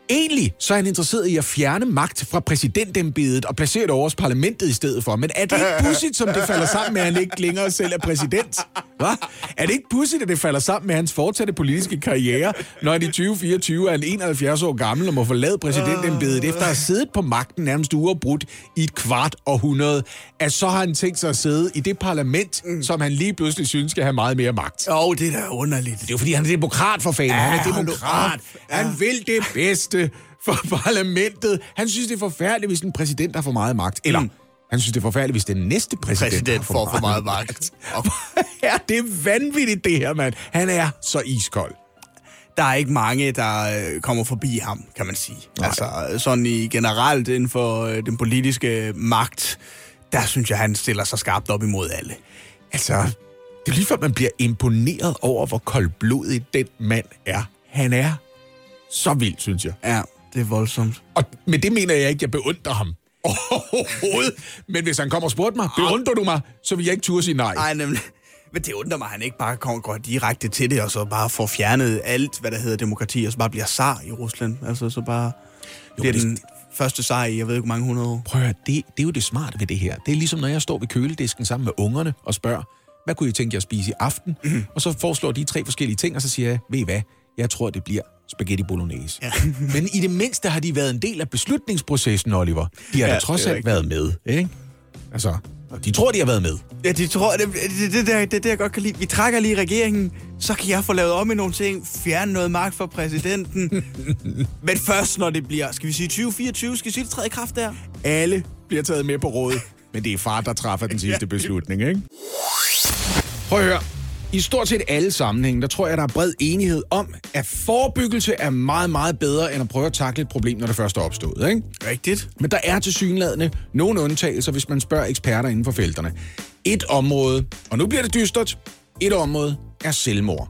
Egentlig så er han interesseret i at fjerne magt fra præsidentembedet og placere det over hos parlamentet i stedet for. Men er det ikke pudsigt, som det falder sammen med, at han ikke længere selv er præsident? Hva? Er det ikke pudsigt, at det falder sammen med hans fortsatte politiske karriere, når han i 2024 er en 71 år gammel og må forlade præsidentembedet efter at have siddet på magten nærmest uafbrudt i et kvart århundrede, at så har han tænkt sig at sidde i det parlament, mm. som han lige pludselig synes skal have meget mere magt? Åh, oh, det er da underligt. Det er jo fordi, han er demokrat for fanden. Ja, han er demokrat. op. Han vil det bedste for *laughs* parlamentet. Han synes, det er forfærdeligt, hvis en præsident har for meget magt. Eller, mm. Han synes, det er forfærdeligt, hvis den næste præsident, Præsident får for meget magt. *laughs* ja, det er vanvittigt, det her, mand. Han er så iskold. Der er ikke mange, der øh, kommer forbi ham, kan man sige. Nej. Altså, sådan i generelt inden for øh, den politiske magt, der synes jeg, han stiller sig skarpt op imod alle. Altså, det er lige før, man bliver imponeret over, hvor koldblodig den mand er. Han er så vild, synes jeg. Ja, det er voldsomt. Og med det mener jeg ikke, jeg beundrer ham. Overhovedet. Men hvis han kommer og spurgte mig, beundrer du mig, så vil jeg ikke turde sige nej. Nej, nemlig. Men det undrer mig, at han ikke bare kommer, går direkte til det, og så bare får fjernet alt, hvad der hedder demokrati, og så bare bliver zar i Rusland. Altså, så bare jo, bliver det- den første zar i, jeg ved ikke, mange hundrede år. Prøv at høre, det, det er jo det smarte ved det her. Det er ligesom, når jeg står ved køledisken sammen med ungerne og spørger, hvad kunne I tænke jer at spise i aften? Mm. Og så foreslår de tre forskellige ting, og så siger jeg, ved I hvad, jeg tror, det bliver spaghetti bolognese. Ja. *laughs* Men i det mindste har de været en del af beslutningsprocessen, Oliver. De har ja, da trods det alt været med, ikke? Altså, de tror, de har været med. Ja, de tror, det, det, det, det, er det, jeg godt kan lide. Vi trækker lige regeringen, så kan jeg få lavet om i nogle ting, fjerne noget magt fra præsidenten. *laughs* Men først, når det bliver, skal vi sige 2024, skal vi sige, det træder i kraft der? Alle bliver taget med på råd, men det er far, der træffer den *laughs* sidste beslutning, ikke? Prøv at høre. I stort set alle sammenhænge, der tror jeg, der er bred enighed om, at forebyggelse er meget, meget bedre, end at prøve at takle et problem, når det først er opstået. Ikke? Rigtigt. Men der er til synlædende nogle undtagelser, hvis man spørger eksperter inden for felterne. Et område, og nu bliver det dystert, et område er selvmord.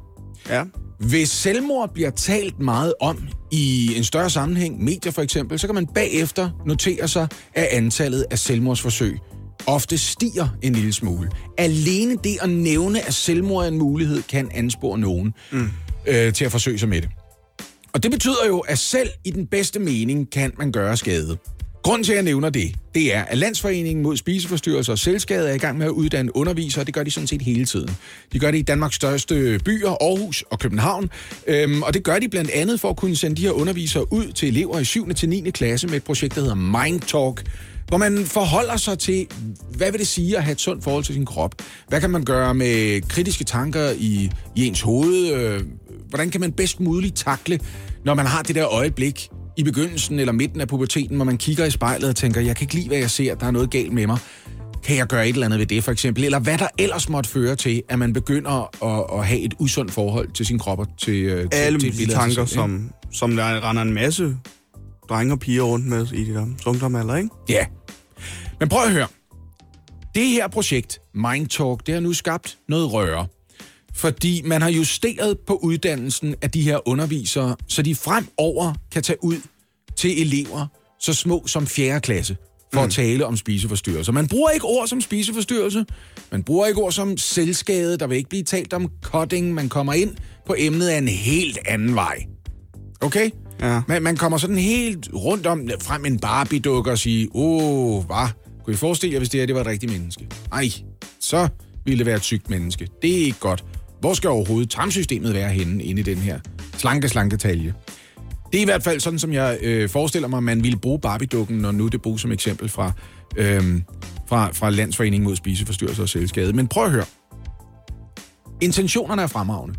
Ja. Hvis selvmord bliver talt meget om i en større sammenhæng, medier for eksempel, så kan man bagefter notere sig, at antallet af selvmordsforsøg ofte stiger en lille smule. Alene det at nævne, at selvmord er en mulighed, kan anspore nogen mm. øh, til at forsøge sig med det. Og det betyder jo, at selv i den bedste mening kan man gøre skade. Grunden til, at jeg nævner det, det er, at Landsforeningen mod spiseforstyrrelser og selvskade er i gang med at uddanne undervisere. Det gør de sådan set hele tiden. De gør det i Danmarks største byer, Aarhus og København. Øhm, og det gør de blandt andet for at kunne sende de her undervisere ud til elever i 7. til 9. klasse med et projekt, der hedder Mind Talk, hvor man forholder sig til, hvad vil det sige at have et sundt forhold til sin krop? Hvad kan man gøre med kritiske tanker i, i ens hoved? Øh, Hvordan kan man bedst muligt takle, når man har det der øjeblik i begyndelsen eller midten af puberteten, hvor man kigger i spejlet og tænker, jeg kan ikke lide, hvad jeg ser, der er noget galt med mig. Kan jeg gøre et eller andet ved det, for eksempel? Eller hvad der ellers måtte føre til, at man begynder at, at have et usundt forhold til sin krop og til, øh, til, Alle til de tanker, som, som der render en masse drenge og piger rundt med i de der ungdomsalder, ikke? Ja. Men prøv at høre. Det her projekt, Mind Talk, det har nu skabt noget røre. Fordi man har justeret på uddannelsen af de her undervisere, så de fremover kan tage ud til elever så små som 4. klasse for mm. at tale om spiseforstyrrelser. Man bruger ikke ord som spiseforstyrrelse. Man bruger ikke ord som selvskade. Der vil ikke blive talt om cutting. Man kommer ind på emnet af en helt anden vej. Okay? Ja. Man, man kommer sådan helt rundt om frem en Barbie-dukke og sige, åh, oh, hvad? Kunne I forestille jer, hvis det her det var et rigtigt menneske? Ej, så ville det være et sygt menneske. Det er ikke godt. Hvor skal overhovedet tarmsystemet være henne inde i den her slanke, slanke talje? Det er i hvert fald sådan, som jeg øh, forestiller mig, man ville bruge Barbie-dukken, når nu det bruges som eksempel fra, øh, fra, fra Landsforeningen mod spiseforstyrrelser og selvskade. Men prøv at høre. Intentionerne er fremragende.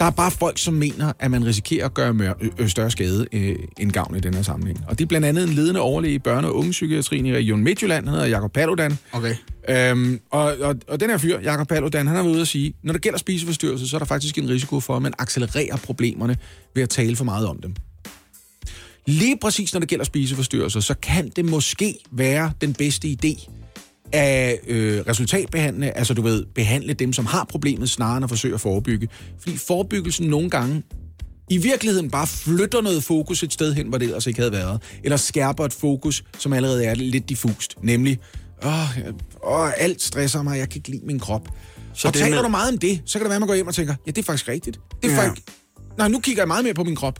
Der er bare folk, som mener, at man risikerer at gøre mør, ø, større skade øh, end gavn i den her sammenhæng. Og det er blandt andet en ledende overlæge i børne- og ungepsykiatrien i Region Midtjylland, han hedder Jakob Paludan. Okay. Øhm, og, og, og den her fyr, Jakob Paludan, han har været ude at sige, når der gælder spiseforstyrrelse, så er der faktisk en risiko for, at man accelererer problemerne ved at tale for meget om dem. Lige præcis når det gælder spiseforstyrrelser, så kan det måske være den bedste idé at øh, resultatbehandle, altså du ved, behandle dem, som har problemet, snarere end at forsøge at forebygge. Fordi forebyggelsen nogle gange i virkeligheden bare flytter noget fokus et sted hen, hvor det ellers ikke havde været. Eller skærper et fokus, som allerede er lidt diffust. Nemlig, åh, åh alt stresser mig, jeg kan ikke lide min krop. Så og taler med- du meget om det, så kan det være, at man går hjem og tænker, ja, det er faktisk rigtigt. Det er Ja. faktisk... Nej, nu kigger jeg meget mere på min krop.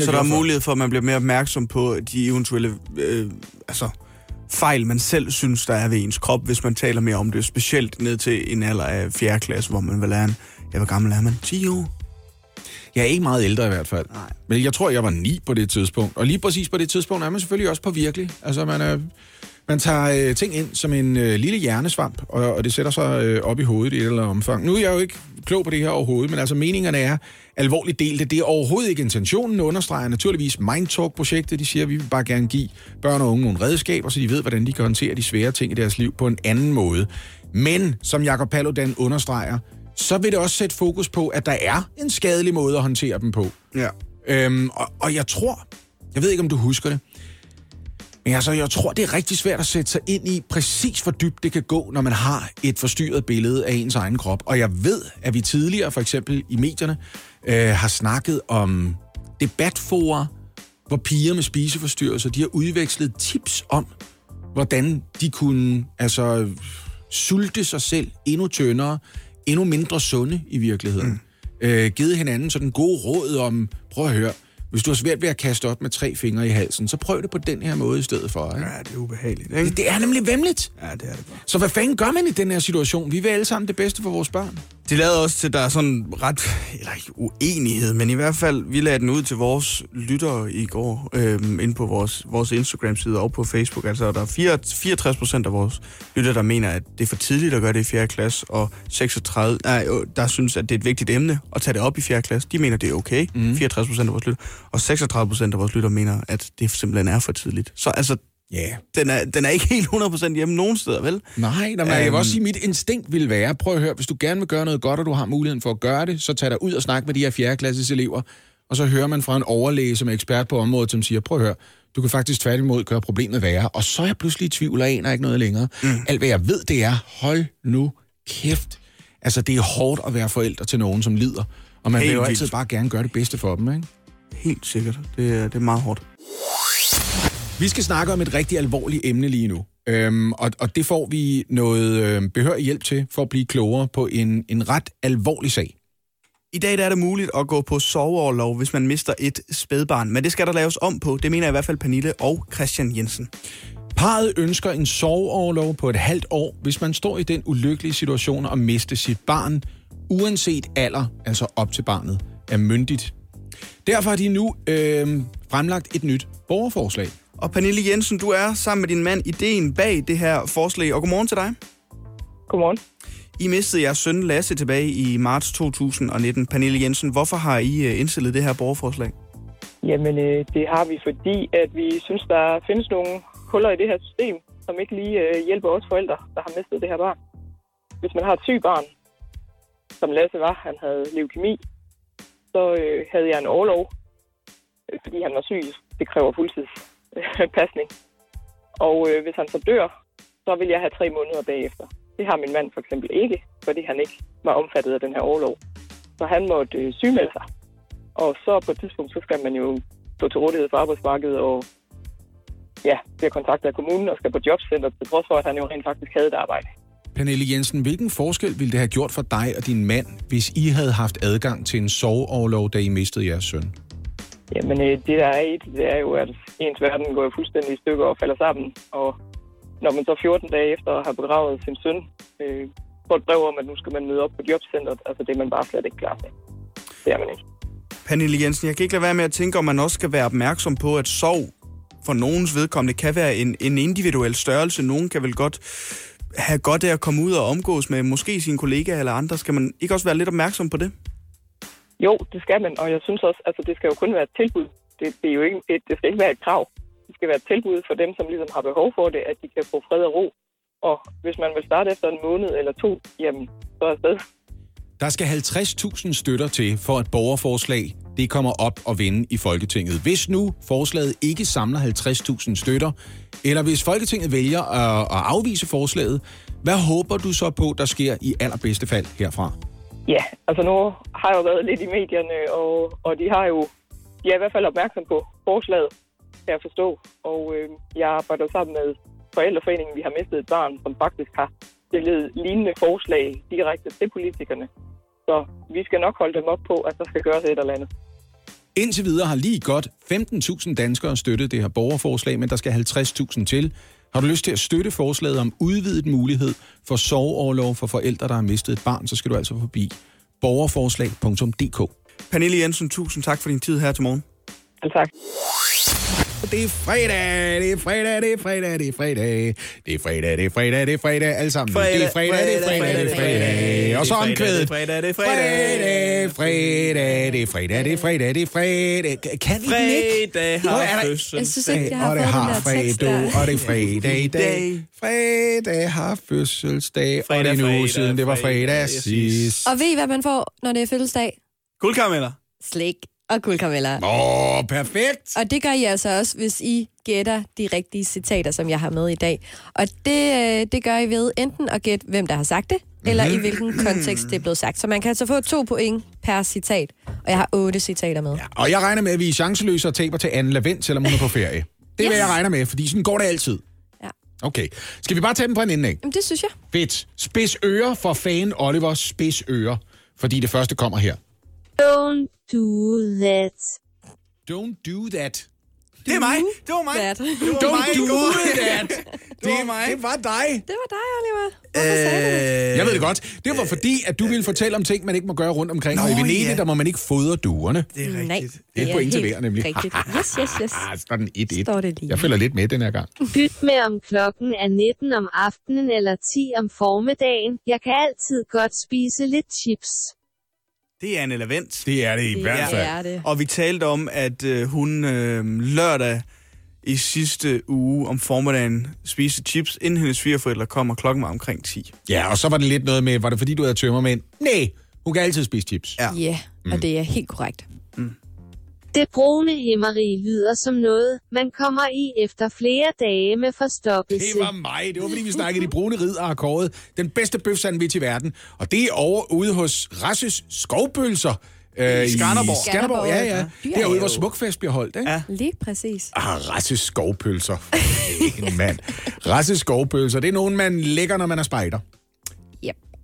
Så der er mulighed for, at man bliver mere opmærksom på de eventuelle øh, altså, fejl, man selv synes, der er ved ens krop, hvis man taler mere om det. Specielt ned til en alder af 4. klasse, hvor man vil lære en... Ja, hvor gammel er man? 10 år? Jeg er ikke meget ældre i hvert fald. Nej. Men jeg tror, jeg var ni på det tidspunkt. Og lige præcis på det tidspunkt er man selvfølgelig også på virkelig. Altså, man, er, man tager øh, ting ind som en øh, lille hjernesvamp, og, og det sætter sig øh, op i hovedet i et eller andet omfang. Nu er jeg jo ikke klog på det her overhovedet, men altså meningerne er alvorligt delte. Det er overhovedet ikke intentionen, understreger naturligvis Mindtalk-projektet. De siger, at vi vil bare gerne give børn og unge nogle redskaber, så de ved, hvordan de kan håndtere de svære ting i deres liv på en anden måde. Men, som Jakob Paludan understreger, så vil det også sætte fokus på, at der er en skadelig måde at håndtere dem på. Ja. Øhm, og, og jeg tror, jeg ved ikke, om du husker det, men altså, jeg tror, det er rigtig svært at sætte sig ind i præcis, hvor dybt det kan gå, når man har et forstyrret billede af ens egen krop. Og jeg ved, at vi tidligere, for eksempel i medierne, øh, har snakket om debatforer, hvor piger med spiseforstyrrelser, de har udvekslet tips om, hvordan de kunne altså, sulte sig selv endnu tyndere, endnu mindre sunde i virkeligheden. Mm. Øh, givet hinanden sådan gode råd om, prøv at høre, hvis du har svært ved at kaste op med tre fingre i halsen, så prøv det på den her måde i stedet for. Ikke? Ja, det er ubehageligt, ikke? Det, det er nemlig vemmeligt. Ja, det er det bare. Så hvad fanden gør man i den her situation? Vi vil alle sammen det bedste for vores børn. De lavede også til, der er sådan ret, eller ikke uenighed, men i hvert fald, vi lagde den ud til vores lyttere i går, øhm, ind på vores, vores Instagram-side og på Facebook. Altså, der er 4, 64 procent af vores lyttere, der mener, at det er for tidligt at gøre det i 4. klasse, og 36, nej, øh, der synes, at det er et vigtigt emne at tage det op i 4. klasse. De mener, det er okay. Mm. 64 procent af vores lyttere. Og 36 procent af vores lyttere mener, at det simpelthen er for tidligt. Så altså, Ja. den, er, den er ikke helt 100% hjemme nogen steder, vel? Nej, nej, men jeg vil Øhm. også sige, at mit instinkt vil være, prøv at høre, hvis du gerne vil gøre noget godt, og du har muligheden for at gøre det, så tag dig ud og snak med de her 4. klasses elever, og så hører man fra en overlæge, som er ekspert på området, som siger, prøv at høre, du kan faktisk tværtimod gøre problemet værre, og så er jeg pludselig i tvivl og aner ikke noget længere. Mm. Alt hvad jeg ved, det er, hold nu kæft. Altså, det er hårdt at være forældre til nogen, som lider, og man Helt vil jo vildt. altid bare gerne gøre det bedste for dem, ikke? Helt sikkert. Det, er- det er meget hårdt. Vi skal snakke om et rigtig alvorligt emne lige nu. Øhm, og, og det får vi noget øh, behørig hjælp til for at blive klogere på en, en ret alvorlig sag. I dag der er det muligt at gå på soveoverlov, hvis man mister et spædbarn. Men det skal der laves om på. Det mener i hvert fald Pernille og Christian Jensen. Parret ønsker en soveoverlov på et halvt år, hvis man står i den ulykkelige situation at miste sit barn, uanset alder, altså op til barnet, er myndigt. Derfor har de nu øh, fremlagt et nyt borgerforslag. Og Pernille Jensen, du er sammen med din mand ideen bag det her forslag. Og godmorgen til dig. Godmorgen. I mistede jeres søn Lasse tilbage i marts 2019. Pernille Jensen, hvorfor har I øh, indstillet det her borgerforslag? Jamen, øh, det har vi, fordi at vi synes, der findes nogle huller i det her system, som ikke lige øh, hjælper os forældre, der har mistet det her barn. Hvis man har et sygt barn, som Lasse var, han havde leukemi, så øh, havde jeg en overlov, fordi han var syg. Det kræver *laughs* pasning. Og øh, hvis han så dør, så vil jeg have tre måneder bagefter. Det har min mand for eksempel ikke, fordi han ikke var omfattet af den her overlov. Så han måtte øh, sygemelde sig. Og så på et tidspunkt, så skal man jo stå til rådighed for arbejdsmarkedet og ja, bliver kontaktet af kommunen og skal på jobcenter, til trods for, at han jo rent faktisk havde et arbejde. Pernille Jensen, hvilken forskel ville det have gjort for dig og din mand, hvis I havde haft adgang til en soveoverlov, da I mistede jeres søn? Jamen, øh, det der er i det, det er jo, at ens verden går fuldstændig i stykker og falder sammen. Og når man så 14 dage efter har begravet sin søn, øh, får et brev om, at nu skal man møde op på jobcentret, altså det er man bare slet ikke klar til. Det er man ikke. Pernille Jensen, jeg kan ikke lade være med at tænke, om man også skal være opmærksom på, at sorg for nogens vedkommende kan være en, en individuel størrelse. Nogen kan vel godt have godt af at komme ud og omgås med måske sine kollegaer eller andre. Skal man ikke også være lidt opmærksom på det? Jo, det skal man, og jeg synes også, altså det skal jo kun være et tilbud. Det, det, er jo ikke, det, det skal ikke være et krav. Det skal være et tilbud for dem, som ligesom har behov for det, at de kan få fred og ro. Og hvis man vil starte efter en måned eller to, jamen, så er afsted. Der skal 50.000 støtter til, for et borgerforslag det kommer op og vinde i Folketinget. Hvis nu forslaget ikke samler 50.000 støtter, eller hvis Folketinget vælger at, at afvise forslaget, hvad håber du så på, der sker i allerbedste fald herfra? Ja, altså nu har jeg jo været lidt i medierne, og, og de har jo, de er i hvert fald opmærksom på forslaget, kan jeg forstå. Og øh, jeg arbejder sammen med Forældreforeningen, vi har mistet et barn, som faktisk har stillet lignende forslag direkte til politikerne. Så vi skal nok holde dem op på, at der skal gøres et eller andet. Indtil videre har lige godt 15.000 danskere støttet det her borgerforslag, men der skal 50.000 til. Har du lyst til at støtte forslaget om udvidet mulighed for sorgoverlov for forældre, der har mistet et barn, så skal du altså forbi borgerforslag.dk. Pernille Jensen, tusind tak for din tid her til morgen. Ja, tak. Det er fredag, det er fredag, det er fredag, det er fredag. Det er fredag, det er fredag, det er fredag, alle sammen. Fredag, det er fredag, det er fredag, det er fredag. Og så omkvædet. Fredag, det er fredag. Fredag, fredag, det er fredag, det er fredag, det er fredag. Kan I den ikke? Fredag er har fødselsdag. Jeg synes ikke, jeg har og det fået den har der tekst fredag, der. og det er fredag i dag. Fredag har fødselsdag, og det er fredag, siden, det var fredag, sidst. Og ved I, hvad man får, når det er fødselsdag? Guldkarameller. Slik og guldkarameller. Åh, perfekt. Og det gør I altså også, hvis I gætter de rigtige citater, som jeg har med i dag. Og det, øh, det gør I ved enten at gætte, hvem der har sagt det, eller i hvilken kontekst det er blevet sagt. Så man kan altså få to point per citat. Og jeg har otte citater med. Ja. Og jeg regner med, at vi er chanceløse og taber til Anne Lavendt, selvom hun er på ferie. Det er, hvad Yes. jeg regner med, fordi sådan går det altid. Ja. Okay. Skal vi bare tage dem på en ende, ikke? Jamen, det synes jeg. Fedt. Spids ører for fan Oliver Spids ører, fordi det første kommer her. Don't do that. Don't do that. Det er mig. Det var mig. That. Det var Don't mig do that. Det var mig. Det var dig. Det var dig, Oliver. Hvorfor sagde du det? Jeg ved det godt. Det var fordi, at du ville fortælle om ting, man ikke må gøre rundt omkring. Nå, og i Venedig, ja. der må man ikke fodre duerne. Det er Nej, rigtigt. Det er et point til helt hver, nemlig. Rigtigt. Yes, yes, yes. *laughs* Ah, sådan 1-1. Står det lige. Jeg følger lidt med den her gang. Byt med om klokken er 19 om aftenen eller 10 om formiddagen. Jeg kan altid godt spise lidt chips. Det er Anne Lavendt. Det er det i Det hvert fald. er det. Og vi talte om, at øh, hun øh, lørdag i sidste uge om formiddagen spiste chips, inden hendes svigerforældre kom, og klokken var omkring 10. Ja, og så var det lidt noget med, var det fordi, du havde tømmermænd? Nej, hun kan altid spise chips. Ja. Ja, og det er helt korrekt. Det brune himmeri lyder som noget, man kommer i efter flere dage med forstoppelse. Det var mig. Det var fordi, vi snakkede de brune ridder har kåret den bedste bøf sandwich i verden. Og det er over ude hos Rasses Skovbølser. Øh, I Skanderborg. Skanderborg, ja, ja. Derude, hvor Smukfest bliver holdt, ikke? Ja. Lige præcis. Ah, Rasses Skovpølser. En mand. Rasses Skovpølser, det er nogen, man lægger, når man er spejder.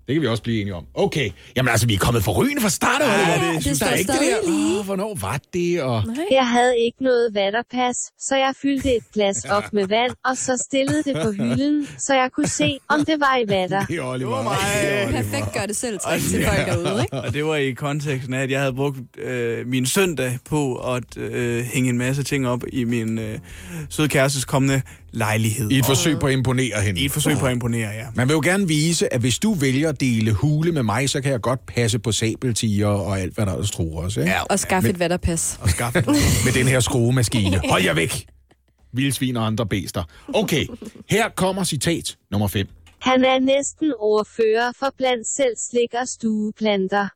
Det kan vi også blive enige om. Okay. Jamen altså, vi er kommet for rygende fra start, ja, det det, står der er ikke det der. lige. Åh, hvornår var det? Og... Jeg havde ikke noget vatterpas, så jeg fyldte et glas op med vand, og så stillede det på hylden, så jeg kunne se, om det var i vatter. Det er Oliver. Er Oliver. Perfekt gør det selv træk til folk derude, ikke? *laughs* Og det var i konteksten af, at jeg havde brugt øh, min søndag på at øh, hænge en masse ting op i min øh, søde kærestes kommende lejlighed. I et forsøg på at imponere hende. I et forsøg på at imponere, ja. Man vil jo gerne vise, at hvis du vælger at dele hule med mig, så kan jeg godt passe på sabeltiger og alt, hvad der ellers tror os. Ikke? Ja, Og skaffe et vatterpas. og skaffe Med den her skruemaskine. *laughs* Hold jer væk! Vildsvin og andre bæster. Okay, her kommer citat nummer 5. Han er næsten ordfører for blandt selv slik og stueplanter.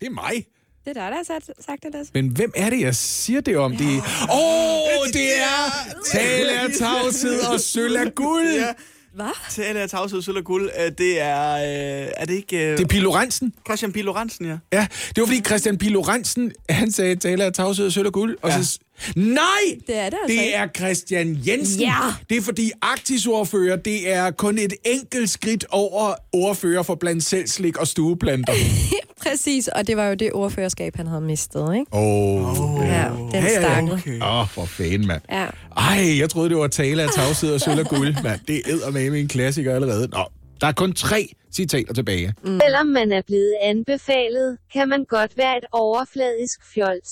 Det er mig. Det er dig, der har sagt, sagt det, Lasse. Men hvem er det, jeg siger det om? Det er... Åh, oh, det er tale af tavshed og sølv af guld. Ja. Hvad? Tale af tavshed, sølv og guld. Øh, Det er... Øh, er det ikke... Øh, Det er Pilo Rensen. Christian Pilo Ransen, ja. Ja, det var fordi Christian Pilo Rensen, han sagde tale af tavshed og sølv og guld. Og Ja. så, Nej! Det er det altså Det ikke. er Christian Jensen. Ja. Det er fordi Arktis-ordfører, det er kun et enkelt skridt over ordfører for blandt selvslik og stueplanter. *laughs* Præcis, og det var jo det ordførerskab, han havde mistet, ikke? Åh. Oh. Ja, den stakkel. Åh, oh, for fanden, mand. Ja. Ej, jeg troede, det var tale af tavshed og sølv og guld, mand. Det er med en klassiker allerede. Nå, der er kun tre citater tilbage. Mm. Selvom man er blevet anbefalet, kan man godt være et overfladisk fjols.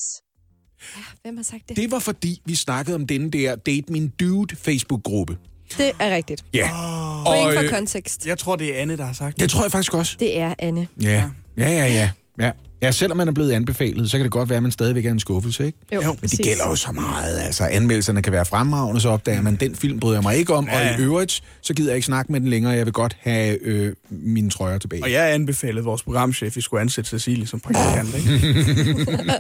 Hvem har sagt det? Det var fordi, vi snakkede om den der Date Min Dude Facebook-gruppe. Det er rigtigt. Ja. Point for øh, kontekst. Jeg tror, det er Anne, der har sagt Det tror jeg faktisk også. Det er Anne. Ja, ja, ja, ja. ja. Ja, selvom man er blevet anbefalet, så kan det godt være, at man stadigvæk er en skuffelse, ikke? Jo, Men præcis. det gælder jo så meget. Altså, anmeldelserne kan være fremragende, så opdager man, den film bryder jeg mig ikke om, Ja, ja. og i øvrigt, så gider jeg ikke snakke med den længere. Jeg vil godt have øh, mine trøjer tilbage. Og jeg anbefalede vores programchef, vi skulle ansætte Cecilie som praktikant, ikke?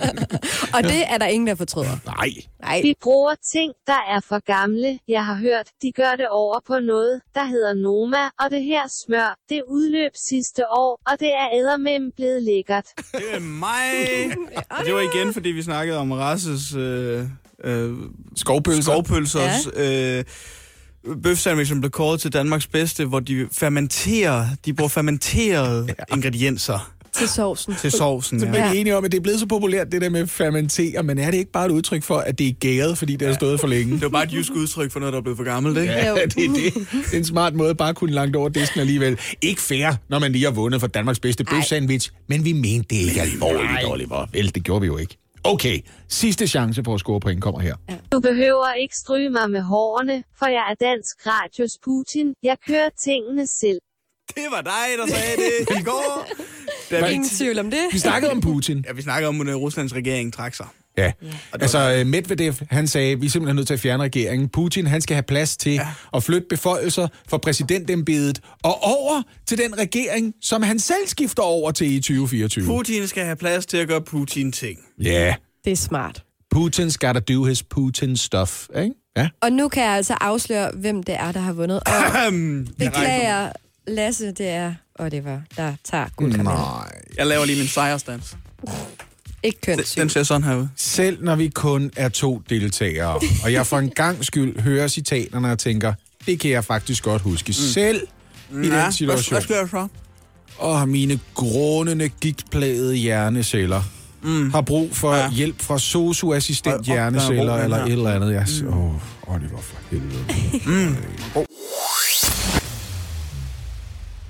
*laughs* Og det er der ingen, der fortryder. Nej. Nej. Vi bruger ting, der er for gamle. Jeg har hørt, de gør det over på noget, der hedder Noma, og det her smør, det udløb sidste år, og det er eddermem blevet lækkert. Det er mig! *laughs* Og det var igen, fordi vi snakkede om Rasses... Øh, øh, skovpølser. Skovpølsers... Ja. Øh, bøfsandwich, som blev kåret til Danmarks bedste, hvor de fermenterer, de bruger fermenterede ja. ingredienser Til sovsen. til sovsen. Så Ja. bliver vi enige om, at det er blevet så populært, det der med fermentere, men er det ikke bare et udtryk for, at det er gæret, fordi det har stået for længe? Det var bare et jysk udtryk for noget, der er blevet for gammelt, ikke? Ja, *laughs* det er det. Det er en smart måde bare at kunne langt over disken alligevel. Ikke fair, når man lige har vundet for Danmarks bedste bøf-sandwich, men vi mente det ikke alvorligt, Oliver. Vel, det gjorde vi jo ikke. Okay, sidste chance på at score point kommer her. Du behøver ikke stryge mig med hårene, for jeg er dansk radios Putin. Jeg kører tingene selv. Det var dig, der sagde det i går. *laughs* Da vi- Ingen tvivl om det. Vi snakkede om Putin. Ja, vi snakkede om, at Ruslands regering trak sig. Ja. Altså, øh, Medvedev, han sagde, vi er simpelthen nødt til at fjerne regeringen. Putin, han skal have plads til ja. at flytte beføjelser fra præsidentembedet og over til den regering, som han selv skifter over til i 2024. Putin skal have plads til at gøre Putin-ting. Ja. Det er smart. Putin's gotta do his Putin stuff, ikke? Ja. Og nu kan jeg altså afsløre, hvem det er, der har vundet. Og beklager, Lasse, det er Oliver, der tager guldkamellen. Nej. Jeg laver lige min sejrstans. Ikke kønt. Den, den ser sådan her ud. Selv når vi kun er to deltagere, og jeg for en gang skyld hører citaterne og tænker, det kan jeg faktisk godt huske selv i Ja, den hvad- situation. hvad sker der så? Og mine grånende, gigtplagede hjerneceller mm. har brug for ja. hjælp fra er hjerneceller eller et eller andet. Jeg, mm. Åh, Oliver, for helvede. Mm. Oh.